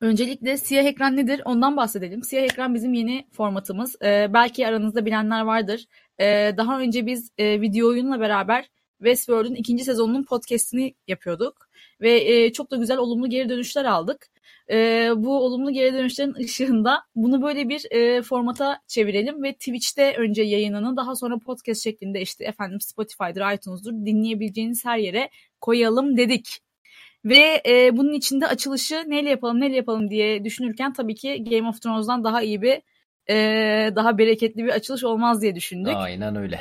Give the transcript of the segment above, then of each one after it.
Öncelikle siyah ekran nedir? Ondan bahsedelim. Siyah ekran bizim yeni formatımız. Ee, belki aranızda bilenler vardır. Ee, daha önce biz e, video oyunla beraber Westworld'un ikinci sezonunun podcastini yapıyorduk. Ve e, çok da güzel olumlu geri dönüşler aldık. E, bu olumlu geri dönüşlerin ışığında bunu böyle bir e, formata çevirelim ve Twitch'te önce yayınını daha sonra podcast şeklinde işte efendim Spotify'dır, iTunes'dur dinleyebileceğiniz her yere koyalım dedik. Ve e, bunun içinde açılışı neyle yapalım neyle yapalım diye düşünürken tabii ki Game of Thrones'dan daha iyi bir e, daha bereketli bir açılış olmaz diye düşündük. Aynen öyle.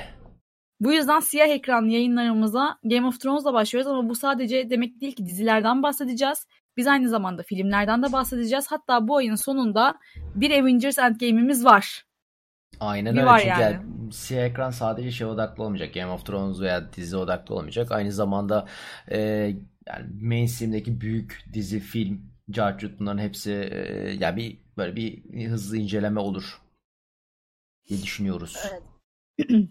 Bu yüzden siyah ekran yayınlarımıza Game of Thrones'la başlıyoruz ama bu sadece demek değil ki dizilerden bahsedeceğiz. Biz aynı zamanda filmlerden de bahsedeceğiz. Hatta bu ayın sonunda bir Avengers Endgame'imiz var. Aynen bir öyle çünkü yani. yani siyah ekran sadece şey odaklı olmayacak. Game of Thrones veya dizi odaklı olmayacak. Aynı zamanda e, yani mainstream'deki büyük dizi, film, carcut bunların hepsi e, yani bir böyle bir hızlı inceleme olur diye düşünüyoruz. Evet.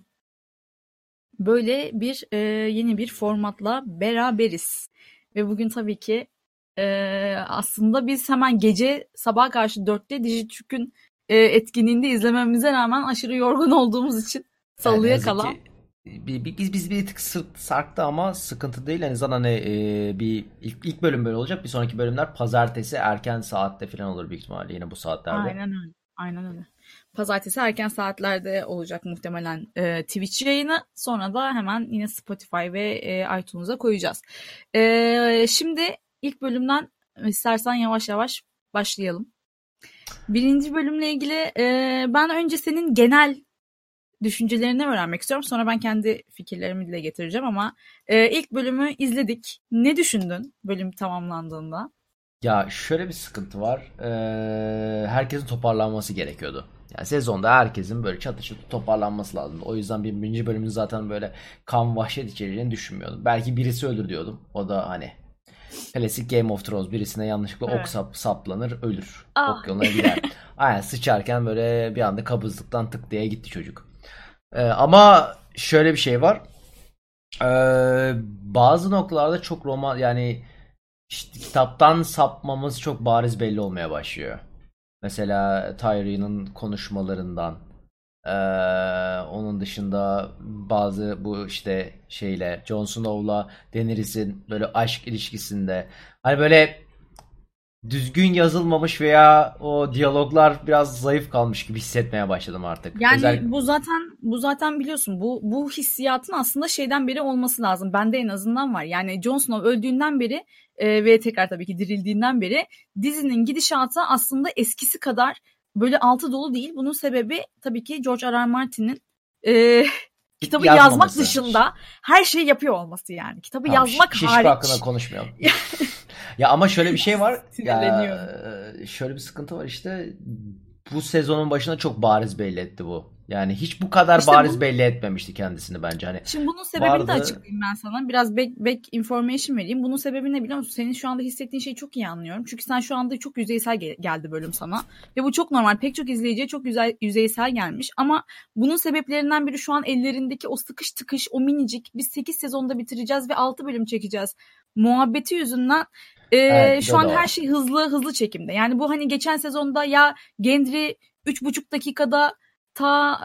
böyle bir e, yeni bir formatla beraberiz. Ve bugün tabii ki e, aslında biz hemen gece sabah karşı dörtte Dijitürk'ün e, etkinliğinde izlememize rağmen aşırı yorgun olduğumuz için salıya yani kalan. Bir, bir, biz biz bir tık sarktı ama sıkıntı değil. Yani zaten hani e, bir ilk, ilk bölüm böyle olacak. Bir sonraki bölümler pazartesi erken saatte falan olur büyük ihtimalle yine bu saatlerde. Aynen öyle. Aynen öyle. Pazartesi erken saatlerde olacak muhtemelen e, Twitch yayını. Sonra da hemen yine Spotify ve e, iTunes'a koyacağız. E, şimdi ilk bölümden istersen yavaş yavaş başlayalım. Birinci bölümle ilgili e, ben önce senin genel düşüncelerini öğrenmek istiyorum. Sonra ben kendi fikirlerimi dile getireceğim ama e, ilk bölümü izledik. Ne düşündün bölüm tamamlandığında? Ya şöyle bir sıkıntı var. Ee, herkesin toparlanması gerekiyordu. Yani sezonda herkesin böyle çatı çatı toparlanması lazım. O yüzden birinci bölümün zaten böyle kan vahşet içereceğini düşünmüyordum. Belki birisi ölür diyordum. O da hani klasik Game of Thrones birisine yanlışlıkla evet. ok sap, saplanır ölür. Ah. Ok yoluna gider. Aynen sıçarken böyle bir anda kabızlıktan tık diye gitti çocuk. Ee, ama şöyle bir şey var. Ee, bazı noktalarda çok roman yani işte kitaptan sapmamız çok bariz belli olmaya başlıyor. Mesela Tyrion'un konuşmalarından ee, onun dışında bazı bu işte şeyle Jon Snow'la Daenerys'in böyle aşk ilişkisinde hani böyle düzgün yazılmamış veya o diyaloglar biraz zayıf kalmış gibi hissetmeye başladım artık. Yani Özellikle... bu zaten bu zaten biliyorsun bu bu hissiyatın aslında şeyden beri olması lazım. Bende en azından var. Yani Jon Snow öldüğünden beri e, ve tekrar tabii ki dirildiğinden beri dizinin gidişatı aslında eskisi kadar böyle altı dolu değil. Bunun sebebi tabii ki George R. R. Martin'in e, kitabı Yazmaması. yazmak dışında her şeyi yapıyor olması yani. Kitabı tamam, yazmak şiş, hariç. hakkında konuşmayalım. ya ama şöyle bir şey var. ya, şöyle bir sıkıntı var işte. Bu sezonun başında çok bariz belli etti bu. Yani hiç bu kadar işte bariz bu... belli etmemişti kendisini bence. Hani Şimdi bunun sebebini vardı... de açıklayayım ben sana. Biraz back, back information vereyim. Bunun sebebi ne biliyor musun? Senin şu anda hissettiğin şeyi çok iyi anlıyorum. Çünkü sen şu anda çok yüzeysel gel- geldi bölüm sana. Ve bu çok normal. Pek çok izleyiciye çok güzel yüzeysel gelmiş. Ama bunun sebeplerinden biri şu an ellerindeki o sıkış tıkış, o minicik biz 8 sezonda bitireceğiz ve 6 bölüm çekeceğiz. Muhabbeti yüzünden e, evet, şu an her şey hızlı hızlı çekimde. Yani bu hani geçen sezonda ya Gendry 3,5 dakikada ta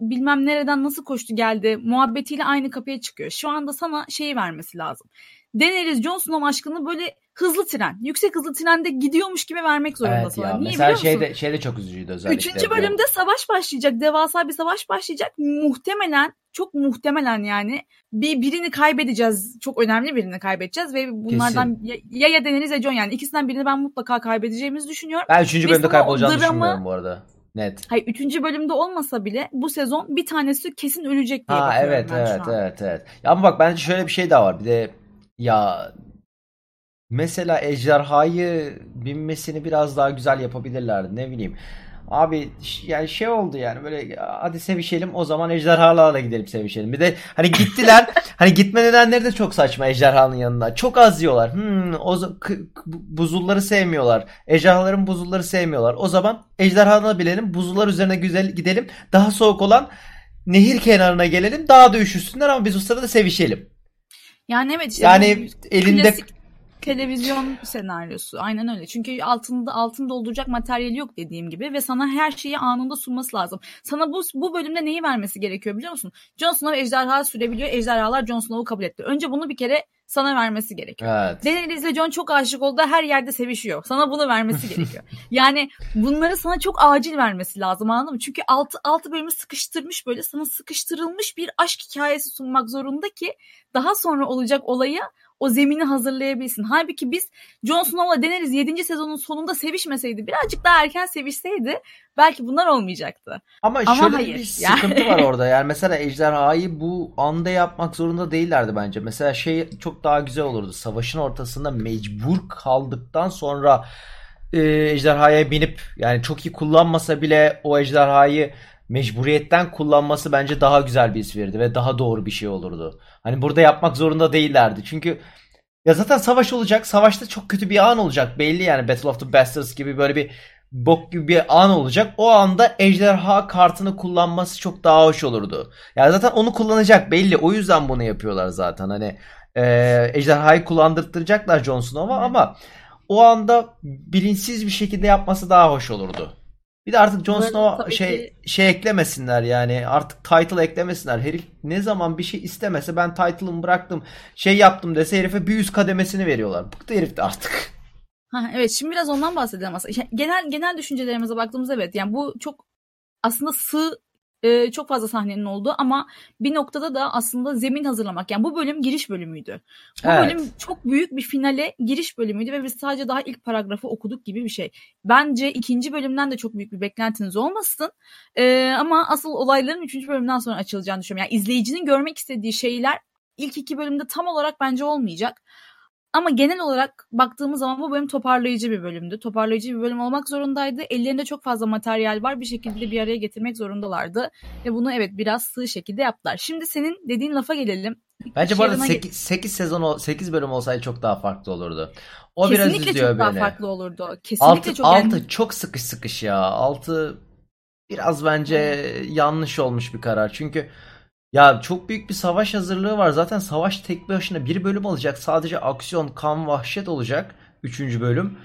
bilmem nereden nasıl koştu geldi muhabbetiyle aynı kapıya çıkıyor. Şu anda sana şeyi vermesi lazım. Daenerys Jon Snow aşkını böyle hızlı tren, yüksek hızlı trende gidiyormuş gibi vermek zorunda evet sana. Ya, Niye mesela biliyor musun? Şeyde, çok üzücüydü özellikle. Üçüncü bölümde savaş başlayacak. Devasa bir savaş başlayacak. Muhtemelen, çok muhtemelen yani bir birini kaybedeceğiz. Çok önemli birini kaybedeceğiz ve bunlardan ya, ya ya Daenerys ya Jon yani ikisinden birini ben mutlaka kaybedeceğimizi düşünüyorum. Ben üçüncü bölümde kaybolacağını dramı, düşünmüyorum bu arada. Net. Hayır üçüncü bölümde olmasa bile bu sezon bir tanesi kesin ölecek diye ha, bakıyorum evet, ben evet, şu an. Evet evet Ya ama bak bence şöyle bir şey daha var. Bir de ya mesela ejderhayı binmesini biraz daha güzel yapabilirlerdi. Ne bileyim. Abi yani şey oldu yani böyle hadi sevişelim o zaman ejderhalarla gidelim sevişelim. Bir de hani gittiler hani gitme nedenleri de çok saçma ejderhanın yanına. Çok az yiyorlar. Hmm, o buzulları sevmiyorlar. Ejderhaların buzulları sevmiyorlar. O zaman ejderhana bilelim buzullar üzerine güzel gidelim. Daha soğuk olan nehir kenarına gelelim. Daha da üşüsünler ama biz o sırada sevişelim. Yani evet işte yani elinde klasik televizyon senaryosu. Aynen öyle. Çünkü altında altın dolduracak materyali yok dediğim gibi ve sana her şeyi anında sunması lazım. Sana bu bu bölümde neyi vermesi gerekiyor biliyor musun? Jon Snow ejderha sürebiliyor. Ejderhalar Jon Snow'u kabul etti. Önce bunu bir kere sana vermesi gerekiyor. Evet. Daenerys ile Jon çok aşık oldu. Her yerde sevişiyor. Sana bunu vermesi gerekiyor. Yani bunları sana çok acil vermesi lazım anladın mı? Çünkü altı, altı bölümü sıkıştırmış böyle sana sıkıştırılmış bir aşk hikayesi sunmak zorunda ki daha sonra olacak olaya o zemini hazırlayabilsin. Halbuki biz Jon Snow'la Daenerys 7. sezonun sonunda sevişmeseydi birazcık daha erken sevişseydi belki bunlar olmayacaktı. Ama, Ama şöyle hayır, bir yani. sıkıntı var orada. Yani mesela ejderhayı bu anda yapmak zorunda değillerdi bence. Mesela şey çok daha güzel olurdu. Savaşın ortasında mecbur kaldıktan sonra e, ejderhaya binip yani çok iyi kullanmasa bile o ejderhayı mecburiyetten kullanması bence daha güzel bir his verirdi ve daha doğru bir şey olurdu. Hani burada yapmak zorunda değillerdi. Çünkü ya zaten savaş olacak. Savaşta çok kötü bir an olacak. Belli yani Battle of the Bastards gibi böyle bir bok gibi bir an olacak. O anda ejderha kartını kullanması çok daha hoş olurdu. Ya zaten onu kullanacak belli. O yüzden bunu yapıyorlar zaten. Hani e, ejderhayı kullandırtacaklar Jon Snow'a ama o anda bilinçsiz bir şekilde yapması daha hoş olurdu. Bir de artık Jon tabii şey ki- şey eklemesinler yani. Artık title eklemesinler. Herif ne zaman bir şey istemese ben title'ımı bıraktım, şey yaptım dese herife bir üst kademesini veriyorlar. Bıktı herif de artık. Ha, evet şimdi biraz ondan bahsedelim aslında. Ya, Genel genel düşüncelerimize baktığımızda evet yani bu çok aslında sığ e, çok fazla sahnenin olduğu ama bir noktada da aslında zemin hazırlamak. Yani bu bölüm giriş bölümüydü. Bu Evet. bölüm çok büyük bir finale giriş bölümüydü ve biz sadece daha ilk paragrafı okuduk gibi bir şey. Bence ikinci bölümden de çok büyük bir beklentiniz olmasın. E, ama asıl olayların üçüncü bölümden sonra açılacağını düşünüyorum. Yani izleyicinin görmek istediği şeyler ilk iki bölümde tam olarak bence olmayacak. Ama genel olarak baktığımız zaman bu bölüm toparlayıcı bir bölümdü. Toparlayıcı bir bölüm olmak zorundaydı. Ellerinde çok fazla materyal var. Bir şekilde bir araya getirmek zorundalardı. Ve bunu evet biraz sığ şekilde yaptılar. Şimdi senin dediğin lafa gelelim. Bence bu arada Yarına 8, 8 sezon ol- 8 bölüm olsaydı çok daha farklı olurdu. O biraz Kesinlikle üzüyor çok daha farklı olurdu. Kesinlikle 6 çok yani- 6 çok sıkış sıkış ya. 6 biraz bence yanlış olmuş bir karar. Çünkü ya çok büyük bir savaş hazırlığı var. Zaten savaş tek başına bir bölüm olacak. Sadece aksiyon, kan, vahşet olacak. Üçüncü bölüm.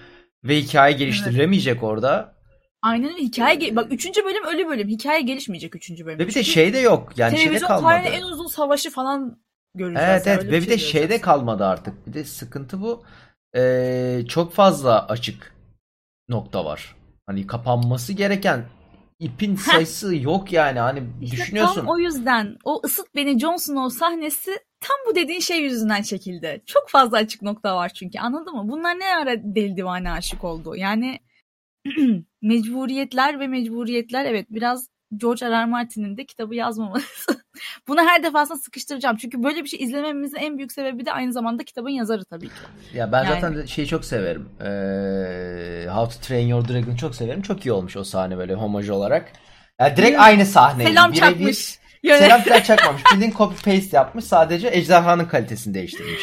Ve hikaye geliştirilemeyecek orada. Aynen öyle. Hikaye ge- bak üçüncü bölüm ölü bölüm. Hikaye gelişmeyecek üçüncü bölüm. Ve bir de Çünkü şey de yok. Yani şeyde televizyon kalmadı. tarihinin en uzun savaşı falan göreceğiz. Evet evet ve bir de şey şeyde göreceğiz. kalmadı artık. Bir de sıkıntı bu. Ee, çok fazla açık nokta var. Hani kapanması gereken ipin sayısı yok yani. Hani İşte düşünüyorsun. tam o yüzden o ısıt beni Jon Snow sahnesi tam bu dediğin şey yüzünden çekildi. Çok fazla açık nokta var çünkü anladın mı? Bunlar ne ara deli divane aşık oldu? Yani mecburiyetler ve mecburiyetler evet biraz George R. R. Martin'in de kitabı yazmaması. Bunu her defasında sıkıştıracağım. Çünkü böyle bir şey izlememizin en büyük sebebi de aynı zamanda kitabın yazarı tabii ki. Ya ben Yani- zaten şeyi çok severim. Ee, How to Train Your Dragon'ı çok severim. Çok iyi olmuş o sahne böyle homaj olarak. Ya direkt Hmm. aynı sahne. Selam Birebir- çakmış. Yöne- Selam falan çakmamış. Bildiğin copy paste yapmış. Sadece ejderhanın kalitesini değiştirmiş.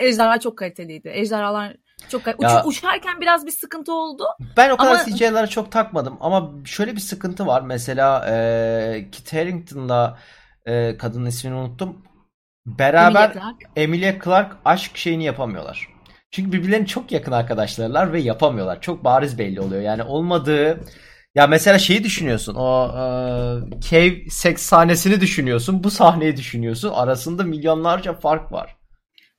Ejderha çok kaliteliydi. Ejderhalar çok Ya- Uç- uçarken biraz bir sıkıntı oldu. Ben o kadar Ama- CGI'lara çok takmadım ama şöyle bir sıkıntı var. Mesela e, Kit Harington'la e, kadının ismini unuttum. Beraber Emilia Clarke. Emilia Clarke aşk şeyini yapamıyorlar. Çünkü birbirlerine çok yakın arkadaşlarlar ve yapamıyorlar. Çok bariz belli oluyor. Yani olmadığı ya mesela şeyi düşünüyorsun. O e, cave seks sahnesini düşünüyorsun. Bu sahneyi düşünüyorsun. Arasında milyonlarca fark var.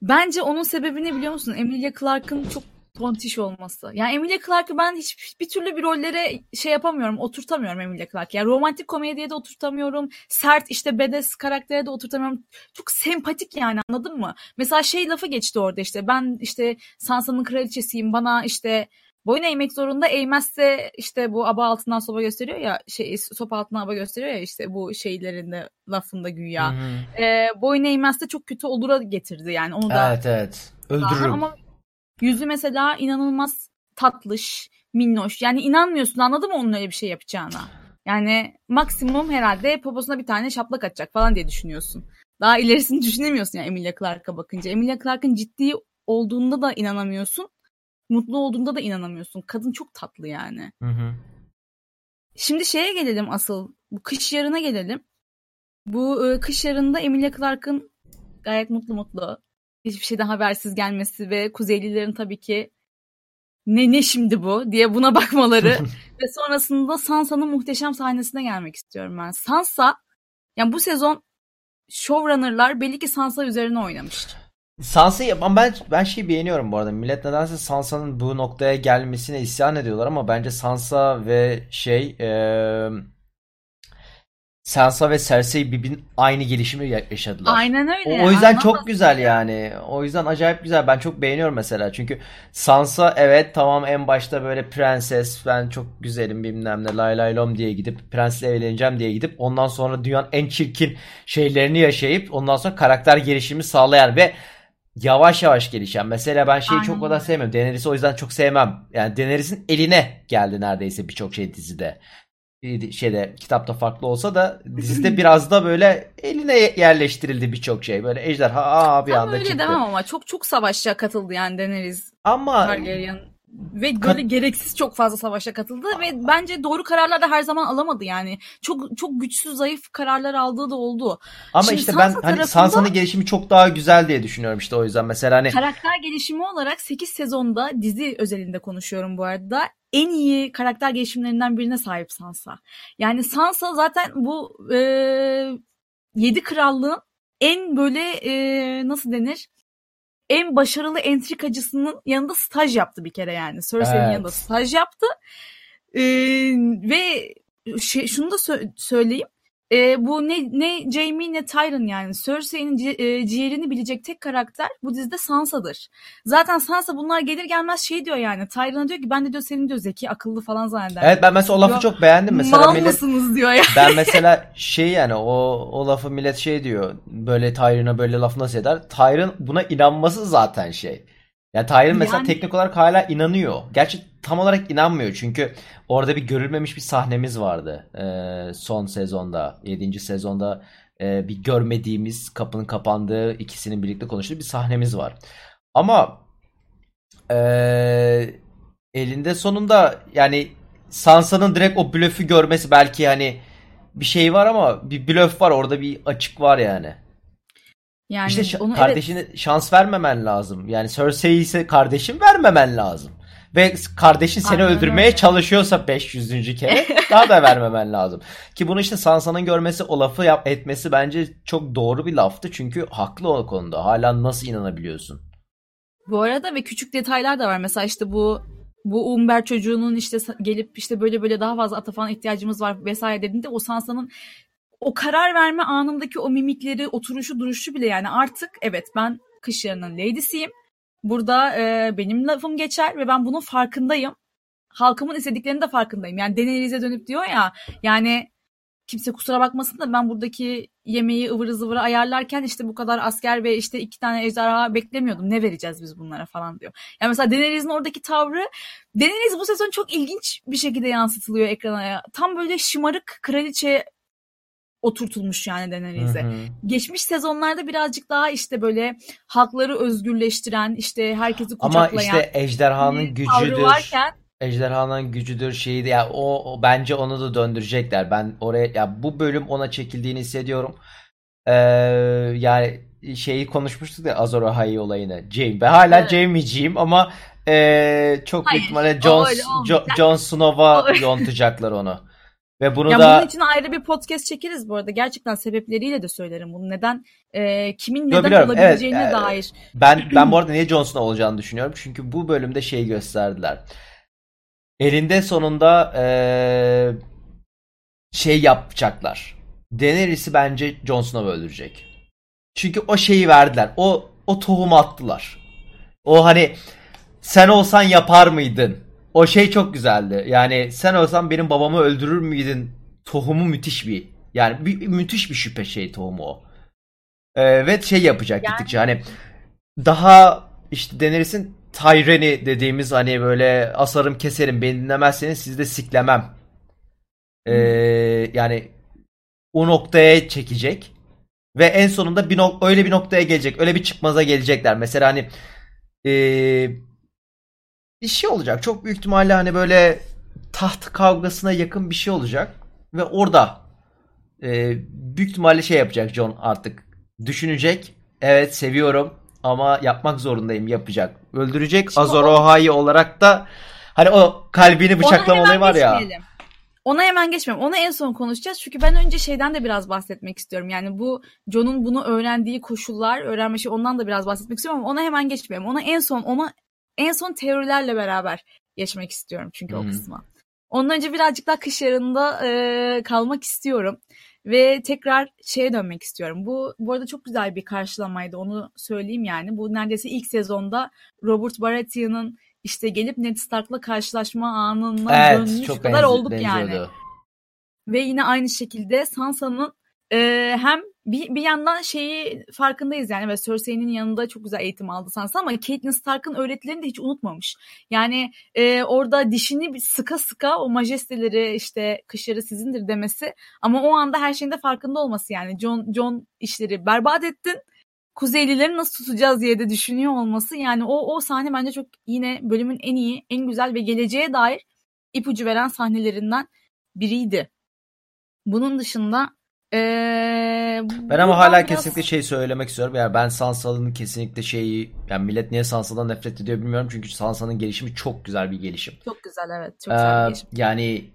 Bence onun sebebini biliyor musun? Emilia Clarke'ın çok tontiş olması. Yani Emilia Clarke'ı ben hiç bir türlü bir rollere şey yapamıyorum, oturtamıyorum Emilia Clarke. Yani romantik komediye de oturtamıyorum. Sert işte bedes karaktere de oturtamıyorum. Çok sempatik yani anladın mı? Mesela şey lafı geçti orada işte ben işte Sansa'nın kraliçesiyim bana işte boyun eğmek zorunda eğmezse işte bu aba altından sopa gösteriyor ya şey sopa altından aba gösteriyor ya işte bu şeylerinde lafında güya. Hı. E, boyun eğmezse çok kötü olura getirdi yani onu da Evet evet. Öldürürüm. ama yüzü mesela inanılmaz tatlış, minnoş. Yani inanmıyorsun anladın mı onun öyle bir şey yapacağına? Yani maksimum herhalde poposuna bir tane şaplak atacak falan diye düşünüyorsun. Daha ilerisini düşünemiyorsun yani Emilia Clarke'a bakınca. Emilia Clarke'ın ciddi olduğunda da inanamıyorsun. Mutlu olduğunda da inanamıyorsun. Kadın çok tatlı yani. Hı hı. Şimdi şeye gelelim asıl. Bu kış yarına gelelim. Bu e, kış yarında Emilia Clarke'ın gayet mutlu mutlu hiçbir şeyden habersiz gelmesi ve Kuzeylilerin tabii ki ne ne şimdi bu diye buna bakmaları ve sonrasında Sansa'nın muhteşem sahnesine gelmek istiyorum ben. Sansa yani bu sezon showrunner'lar belli ki Sansa üzerine oynamış. Sansa'yı ben ben şeyi beğeniyorum bu arada. Millet nedense Sansa'nın bu noktaya gelmesine isyan ediyorlar ama bence Sansa ve şey ee, Sansa ve Cersei birbirinin aynı gelişimi yaşadılar. Aynen öyle. O, o yüzden çok güzel yani. O yüzden acayip güzel. Ben çok beğeniyorum mesela. Çünkü Sansa evet tamam en başta böyle prenses ben çok güzelim bilmem ne lay lay lom diye gidip prensle evleneceğim diye gidip ondan sonra dünyanın en çirkin şeylerini yaşayıp ondan sonra karakter gelişimi sağlayan ve yavaş yavaş gelişen. Mesela ben şeyi Aynen. çok o da sevmiyorum. Daenerys'i o yüzden çok sevmem. Yani Daenerys'in eline geldi neredeyse birçok şey dizide şeyde kitapta farklı olsa da dizide biraz da böyle eline yerleştirildi birçok şey. Böyle ejderha aa bir anda öyle çıktı. demem ama çok çok savaşça katıldı yani Daenerys. Ama Targaryen ve böyle Kat... gereksiz çok fazla savaşa katıldı ve bence doğru kararlar da her zaman alamadı yani. Çok çok güçsüz zayıf kararlar aldığı da oldu. Ama Şimdi işte Sansa ben hani Sansa'nın gelişimi çok daha güzel diye düşünüyorum işte o yüzden mesela hani karakter gelişimi olarak 8 sezonda dizi özelinde konuşuyorum bu arada. En iyi karakter gelişimlerinden birine sahip Sansa. Yani Sansa zaten bu e, 7 krallığın en böyle e, nasıl denir? En başarılı entrikacısının yanında staj yaptı bir kere yani. Cersei'nin evet. yanında staj yaptı. Ee, ve şey, şunu da sö- söyleyeyim. E, bu ne ne Jaime ne Tyrion yani Cersei'nin ci, e, ciğerini bilecek tek karakter bu dizide Sansa'dır. Zaten Sansa bunlar gelir gelmez şey diyor yani Tyrion'a diyor ki ben de diyor senin diyor zeki akıllı falan zanneder. Evet ben mesela o lafı diyor, çok beğendim. Mesela Mal millet, mısınız diyor ya. Ben mesela şey yani o, o lafı millet şey diyor böyle Tyrion'a böyle laf nasıl eder? Tyrion buna inanması zaten şey. Yani Tyrion mesela yani... teknik olarak hala inanıyor. Gerçi tam olarak inanmıyor çünkü orada bir görülmemiş bir sahnemiz vardı ee, son sezonda 7. sezonda e, bir görmediğimiz kapının kapandığı ikisinin birlikte konuştuğu bir sahnemiz var. Ama e, elinde sonunda yani Sansa'nın direkt o blöfü görmesi belki hani bir şey var ama bir blöf var orada bir açık var yani. Yani işte onu kardeşine evet. şans vermemen lazım. Yani Cersei ise kardeşin vermemen lazım. Ve kardeşin seni Aynen öldürmeye öyle. çalışıyorsa 500. kere daha da vermemen lazım. Ki bunu işte Sansa'nın görmesi o lafı yap etmesi bence çok doğru bir laftı. Çünkü haklı o konuda. Hala nasıl inanabiliyorsun? Bu arada ve küçük detaylar da var. Mesela işte bu bu Umber çocuğunun işte gelip işte böyle böyle daha fazla ata falan ihtiyacımız var vesaire dediğinde o Sansa'nın o karar verme anındaki o mimikleri, oturuşu, duruşu bile yani artık evet ben kış yarının lady'siyim. Burada e, benim lafım geçer ve ben bunun farkındayım. Halkımın istediklerinin de farkındayım. Yani Daenerys'e dönüp diyor ya yani kimse kusura bakmasın da ben buradaki yemeği ıvırı zıvırı ayarlarken işte bu kadar asker ve işte iki tane ejderha beklemiyordum. Ne vereceğiz biz bunlara falan diyor. Yani mesela Daenerys'in oradaki tavrı Daenerys bu sezon çok ilginç bir şekilde yansıtılıyor ekrana. Tam böyle şımarık kraliçe oturtulmuş yani Daenerys'e. Geçmiş sezonlarda birazcık daha işte böyle halkları özgürleştiren, işte herkesi kucaklayan. Ama işte ejderhanın gücüdür. Varken, ejderhanın gücüdür şeyi de ya o, o bence onu da döndürecekler. Ben oraya ya bu bölüm ona çekildiğini hissediyorum. Ee, yani şeyi konuşmuştuk ya Azor Ahai olayını. Jaime. Ben hala evet. Jaime'ciyim ama e, çok büyük ihtimalle Jon, Jon Snow'a yontacaklar onu. Ve bunu ya da bunun için ayrı bir podcast çekeriz bu arada. Gerçekten sebepleriyle de söylerim bunu. Neden e, kimin neden biliyorum. olabileceğine evet, dair. Ben ben bu arada niye Johnson'a olacağını düşünüyorum. Çünkü bu bölümde şey gösterdiler. Elinde sonunda e, şey yapacaklar. Daenerys'i bence Jon Snow öldürecek. Çünkü o şeyi verdiler. O o tohumu attılar. O hani sen olsan yapar mıydın? O şey çok güzeldi. Yani sen olsan benim babamı öldürür müydün? Tohumu müthiş bir. Yani bir, müthiş bir şüphe şey tohumu o. Ee, ve şey yapacak yani... gittikçe hani daha işte Daenerys'in Tyreni dediğimiz hani böyle asarım keserim beni dinlemezseniz sizi de siklemem. Ee, yani o noktaya çekecek. Ve en sonunda bir nok- öyle bir noktaya gelecek. Öyle bir çıkmaza gelecekler. Mesela hani ee, bir şey olacak. Çok büyük ihtimalle hani böyle taht kavgasına yakın bir şey olacak. Ve orada e, büyük ihtimalle şey yapacak John artık. Düşünecek. Evet seviyorum ama yapmak zorundayım yapacak. Öldürecek Şimdi Azor Ohai olarak da hani o kalbini bıçaklama olayı var ya. Ona hemen geçmiyorum. Onu en son konuşacağız. Çünkü ben önce şeyden de biraz bahsetmek istiyorum. Yani bu John'un bunu öğrendiği koşullar, öğrenme şey ondan da biraz bahsetmek istiyorum ama ona hemen geçmiyorum. Ona en son ona en son teorilerle beraber geçmek istiyorum çünkü hmm. o kısma. Ondan önce birazcık daha kış yarında e, kalmak istiyorum. Ve tekrar şeye dönmek istiyorum. Bu bu arada çok güzel bir karşılamaydı onu söyleyeyim yani. Bu neredeyse ilk sezonda Robert Baratheon'ın işte gelip Ned Stark'la karşılaşma anından evet, dönmüş çok kadar olduk benziyordu. yani. Ve yine aynı şekilde Sansa'nın e, hem bir, bir yandan şeyi farkındayız yani ve Cersei'nin yanında çok güzel eğitim aldı Sansa ama Catelyn Stark'ın öğretilerini de hiç unutmamış. Yani e, orada dişini sıka sıka o majesteleri işte kışları sizindir demesi ama o anda her şeyin de farkında olması yani John John işleri berbat ettin Kuzeylileri nasıl tutacağız diye de düşünüyor olması yani o o sahne bence çok yine bölümün en iyi, en güzel ve geleceğe dair ipucu veren sahnelerinden biriydi. Bunun dışında ee, ben ama hala biraz... kesinlikle şey söylemek istiyorum. Yani ben Sansa'nın kesinlikle şeyi yani millet niye Sansa'dan nefret ediyor bilmiyorum. Çünkü Sansa'nın gelişimi çok güzel bir gelişim. Çok güzel evet. Çok güzel bir gelişim. Yani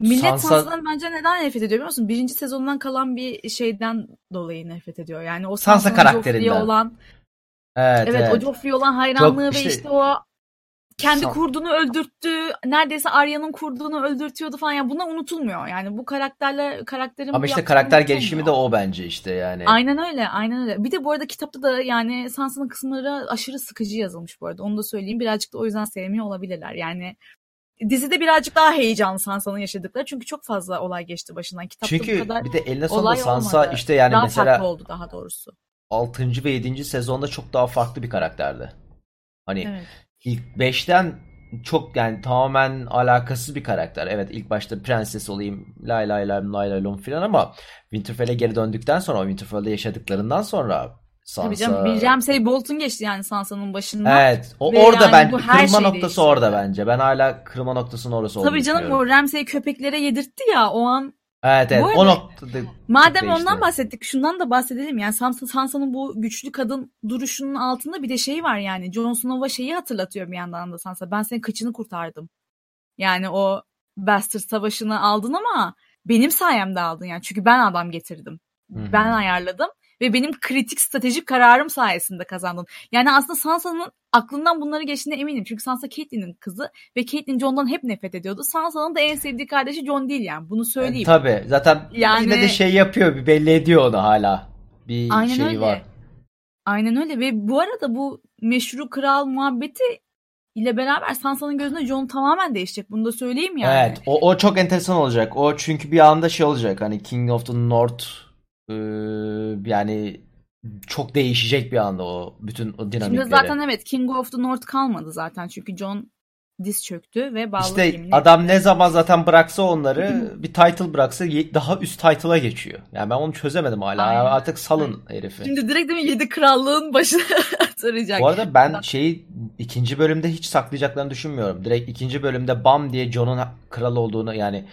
Millet Sansa... Sansa'dan bence neden nefret ediyor biliyor musun? Birinci sezondan kalan bir şeyden dolayı nefret ediyor. Yani o Sansa, karakterinden. olan Evet, evet, evet. o Joffrey'e olan hayranlığı Çok, ve işte, işte o kendi San... kurdunu öldürttü. Neredeyse Arya'nın kurdunu öldürtüyordu falan. Yani bunlar unutulmuyor. Yani bu karakterle karakterin Ama işte karakter gelişimi de o bence işte yani. Aynen öyle. Aynen öyle. Bir de bu arada kitapta da yani Sansa'nın kısımları aşırı sıkıcı yazılmış bu arada. Onu da söyleyeyim. Birazcık da o yüzden sevmiyor olabilirler. Yani dizide birazcık daha heyecanlı Sansa'nın yaşadıkları. Çünkü çok fazla olay geçti başından. Kitapta Çünkü bu kadar bir de eline sonunda Sansa olmadı. işte yani daha mesela farklı oldu daha doğrusu. 6. ve 7. sezonda çok daha farklı bir karakterdi. Hani evet. İlk 5'ten çok yani tamamen alakasız bir karakter. Evet ilk başta prenses olayım lay lay lay lay lay lom filan ama Winterfell'e geri döndükten sonra Winterfell'de yaşadıklarından sonra Sansa... Tabii canım bir Ramsay Bolton geçti yani Sansa'nın başından. Evet. O Ve orada yani ben kırma noktası değişti. orada bence. Ben hala kırma noktasının orası olduğunu Tabii canım o Ramsay köpeklere yedirtti ya o an Evet evet arada, o noktada Madem ondan bahsettik şundan da bahsedelim. Yani Sansa, Sansa'nın bu güçlü kadın duruşunun altında bir de şey var yani. Jon Snow'a şeyi hatırlatıyor bir yandan da Sansa. Ben senin kıçını kurtardım. Yani o Bastard Savaşı'nı aldın ama benim sayemde aldın yani. Çünkü ben adam getirdim. Hı-hı. Ben ayarladım ve benim kritik stratejik kararım sayesinde kazandın. Yani aslında Sansa'nın aklından bunları geçtiğine eminim. Çünkü Sansa Catelyn'in kızı ve Catelyn Jon'dan hep nefret ediyordu. Sansa'nın da en sevdiği kardeşi Jon değil yani. Bunu söyleyeyim. Yani, tabii. Zaten yani... yine de şey yapıyor. Bir belli ediyor onu hala. Bir Aynen şeyi öyle. var. Aynen öyle ve bu arada bu meşru kral muhabbeti ile beraber Sansa'nın gözünde Jon tamamen değişecek. Bunu da söyleyeyim yani. Evet. O, o çok enteresan olacak. O çünkü bir anda şey olacak. Hani King of the North ee, yani çok değişecek bir anda o bütün o dinamikleri. Şimdi zaten evet King of the North kalmadı zaten çünkü John diz çöktü ve bağlı İşte adam ne zaman zaten bıraksa onları bir title bıraksa daha üst title'a geçiyor. Yani ben onu çözemedim hala. Aynen. Artık salın herifi. Şimdi direkt değil mi 7 krallığın başına saracak. Bu arada ben şeyi ikinci bölümde hiç saklayacaklarını düşünmüyorum. Direkt ikinci bölümde bam diye Jon'un kral olduğunu yani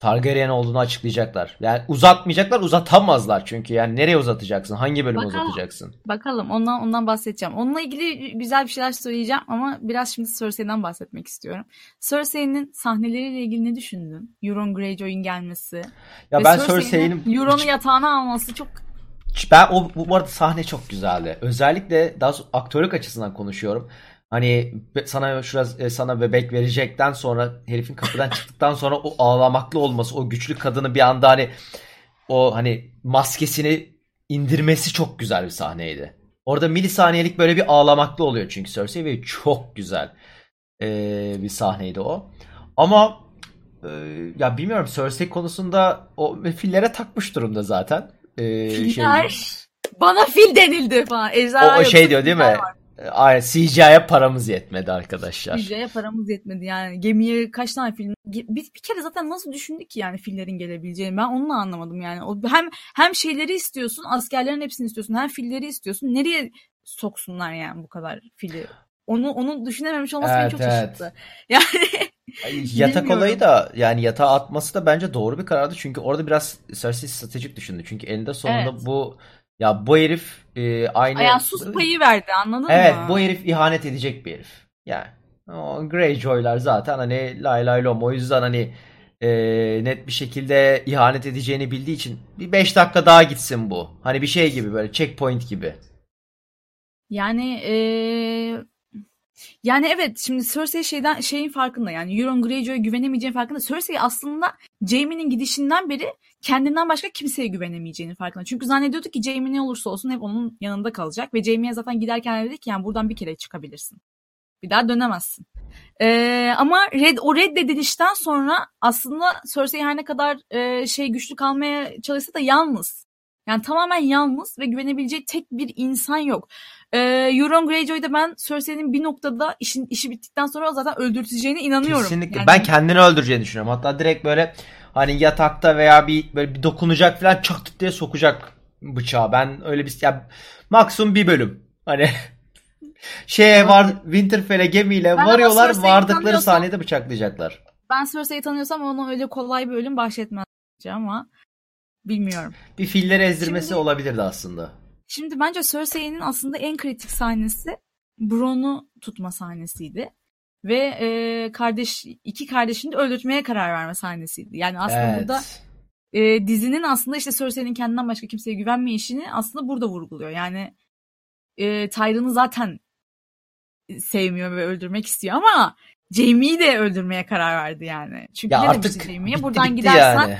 Targaryen olduğunu açıklayacaklar. Yani uzatmayacaklar, uzatamazlar çünkü. Yani nereye uzatacaksın? Hangi bölümü bakalım, uzatacaksın? Bakalım. Ondan ondan bahsedeceğim. Onunla ilgili güzel bir şeyler söyleyeceğim ama biraz şimdi Cersei'den bahsetmek istiyorum. Cersei'nin sahneleriyle ilgili ne düşündün? Euron Greyjoy'un gelmesi. Ya ben Cersei'nin Euron'u yatağına alması çok ben o bu arada sahne çok güzeldi. Özellikle daha aktörlük açısından konuşuyorum. Hani sana şurası e, sana bebek verecekten sonra herifin kapıdan çıktıktan sonra o ağlamaklı olması, o güçlü kadını bir anda hani o hani maskesini indirmesi çok güzel bir sahneydi. Orada milisaniyelik böyle bir ağlamaklı oluyor çünkü Cersei ve çok güzel ee, bir sahneydi o. Ama e, ya bilmiyorum Cersei konusunda o fillere takmış durumda zaten. Ee, Filler? Şey, Bana fil denildi falan. Ejderha o, o şey diyor değil mi? Var. Aynen CGI'ye paramız yetmedi arkadaşlar. CGI'ye paramız yetmedi yani. Gemiye kaç tane film... Bir, bir kere zaten nasıl düşündük ki yani fillerin gelebileceğini ben onu anlamadım yani. O, hem hem şeyleri istiyorsun askerlerin hepsini istiyorsun hem filleri istiyorsun. Nereye soksunlar yani bu kadar fili? Onu onu düşünememiş olması evet, beni çok evet. şaşırttı. Yani Yatak olayı da yani yatağa atması da bence doğru bir karardı. Çünkü orada biraz Cersei stratejik düşündü. Çünkü elinde sonunda evet. bu Ya bu herif e, aynı... Yani sus payı verdi anladın evet, mı? Evet bu herif ihanet edecek bir herif. Yani o Greyjoy'lar zaten hani lay lay lom o yüzden hani e, net bir şekilde ihanet edeceğini bildiği için bir 5 dakika daha gitsin bu. Hani bir şey gibi böyle checkpoint gibi. Yani e, yani evet şimdi Cersei şeyden şeyin farkında yani Euron Greyjoy'a güvenemeyeceğinin farkında. Cersei aslında Jaime'nin gidişinden beri kendinden başka kimseye güvenemeyeceğinin farkında. Çünkü zannediyordu ki Jaime ne olursa olsun hep onun yanında kalacak ve Jaime'ye zaten giderken dedi ki yani buradan bir kere çıkabilirsin. Bir daha dönemezsin. Ee, ama red, o reddedilişten sonra aslında Cersei her ne kadar e, şey güçlü kalmaya çalışsa da yalnız. Yani tamamen yalnız ve güvenebileceği tek bir insan yok. Ee, Euron Greyjoy'da ben Cersei'nin bir noktada işin işi bittikten sonra zaten öldürteceğine inanıyorum. Kesinlikle. Yani... Ben kendini öldüreceğini düşünüyorum. Hatta direkt böyle hani yatakta veya bir böyle bir dokunacak falan çat diye sokacak bıçağı. Ben öyle bir ya maksimum bir bölüm. Hani şeye var Winterfell'e gemiyle ben varıyorlar vardıkları saniyede bıçaklayacaklar. Ben Cersei'yi tanıyorsam ona öyle kolay bir ölüm bahşetmezdim ama bilmiyorum. Bir filleri ezdirmesi Şimdi... olabilirdi aslında. Şimdi bence Cersei'nin aslında en kritik sahnesi Bron'u tutma sahnesiydi. Ve e, kardeş iki kardeşini de öldürtmeye karar verme sahnesiydi. Yani aslında evet. burada e, dizinin aslında işte Cersei'nin kendinden başka kimseye güvenmeyişini aslında burada vurguluyor. Yani e, Tyrion'u zaten sevmiyor ve öldürmek istiyor ama Jaime'yi de öldürmeye karar verdi yani. Çünkü ya ne artık demişti buradan gidersen yani.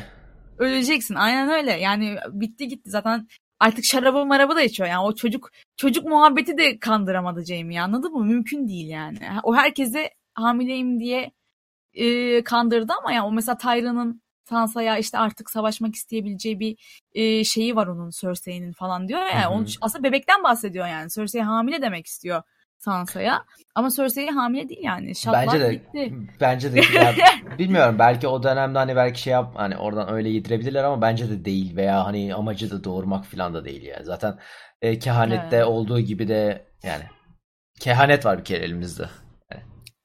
öleceksin. Aynen öyle. Yani bitti gitti zaten artık şarabı marabı da içiyor. Yani o çocuk çocuk muhabbeti de kandıramadı Jamie'yi anladın mı? Mümkün değil yani. O herkese hamileyim diye e, kandırdı ama ya o mesela Tyrion'un Sansa'ya işte artık savaşmak isteyebileceği bir e, şeyi var onun Cersei'nin falan diyor ya. Yani. Onun, aslında bebekten bahsediyor yani. Cersei hamile demek istiyor Sansa'ya. Ama Cersei hamile değil yani. Şatlar bence de gitti. bence de ya, bilmiyorum belki o dönemde hani belki şey yap hani oradan öyle yedirebilirler ama bence de değil veya hani amacı da doğurmak falan da değil yani. Zaten e, kehanette evet. olduğu gibi de yani kehanet var bir kere elimizde.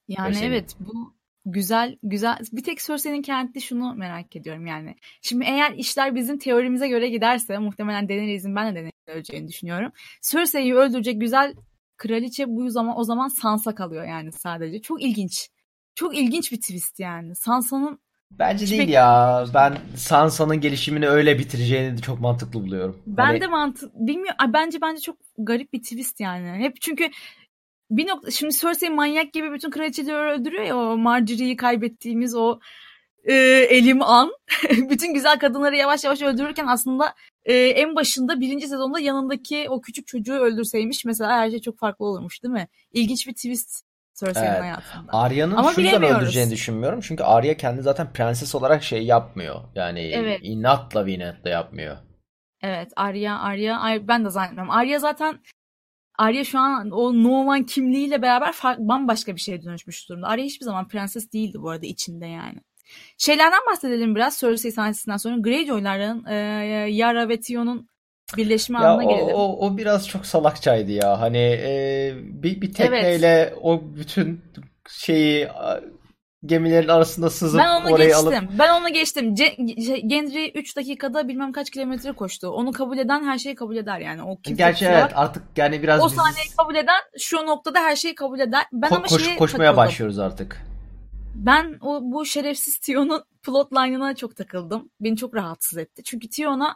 Yani, yani evet bu güzel güzel bir tek Cersei'nin kehanette şunu merak ediyorum yani. Şimdi eğer işler bizim teorimize göre giderse muhtemelen Daenerys'in ben de Daenerys'in öleceğini düşünüyorum. Cersei'yi öldürecek güzel kraliçe bu zaman o zaman Sansa kalıyor yani sadece. Çok ilginç. Çok ilginç bir twist yani. Sansa'nın Bence değil ya. Ben Sansa'nın gelişimini öyle bitireceğini de çok mantıklı buluyorum. Ben hani... de mantık bilmiyorum. Bence bence çok garip bir twist yani. Hep çünkü bir nokta şimdi Cersei manyak gibi bütün kraliçeleri öldürüyor ya o Marjorie'yi kaybettiğimiz o e, elim an bütün güzel kadınları yavaş yavaş öldürürken aslında e, en başında birinci sezonda yanındaki o küçük çocuğu öldürseymiş mesela her şey çok farklı olurmuş değil mi? İlginç bir twist Cersei'nin evet. hayatında. Arya'nın Ama şuradan öldüreceğini düşünmüyorum. Çünkü Arya kendi zaten prenses olarak şey yapmıyor. Yani evet. inatla ve inatla yapmıyor. Evet Arya, Arya, ben de zannetmiyorum. Arya zaten Arya şu an o Noman kimliğiyle beraber bambaşka bir şeye dönüşmüş durumda. Arya hiçbir zaman prenses değildi bu arada içinde yani. Şeylerden bahsedelim biraz Cersei sahnesinden sonra. Greyjoy'ların e, Yara ve Tion'un birleşme ya anına o, gelelim. O, o biraz çok salakçaydı ya. Hani e, bir, bir tekneyle evet. o bütün şeyi gemilerin arasında sızıp ben onu orayı geçtim. alıp... Ben onu geçtim. Ce- Gendry 3 dakikada bilmem kaç kilometre koştu. Onu kabul eden her şeyi kabul eder yani. O Gerçi evet artık yani biraz O biz... sahneyi kabul eden şu noktada her şeyi kabul eder. Ben Ko- ama koş, şeye koşmaya takıldım. başlıyoruz artık. Ben o bu şerefsiz Tion'un plotline'ına çok takıldım. Beni çok rahatsız etti. Çünkü Tion'a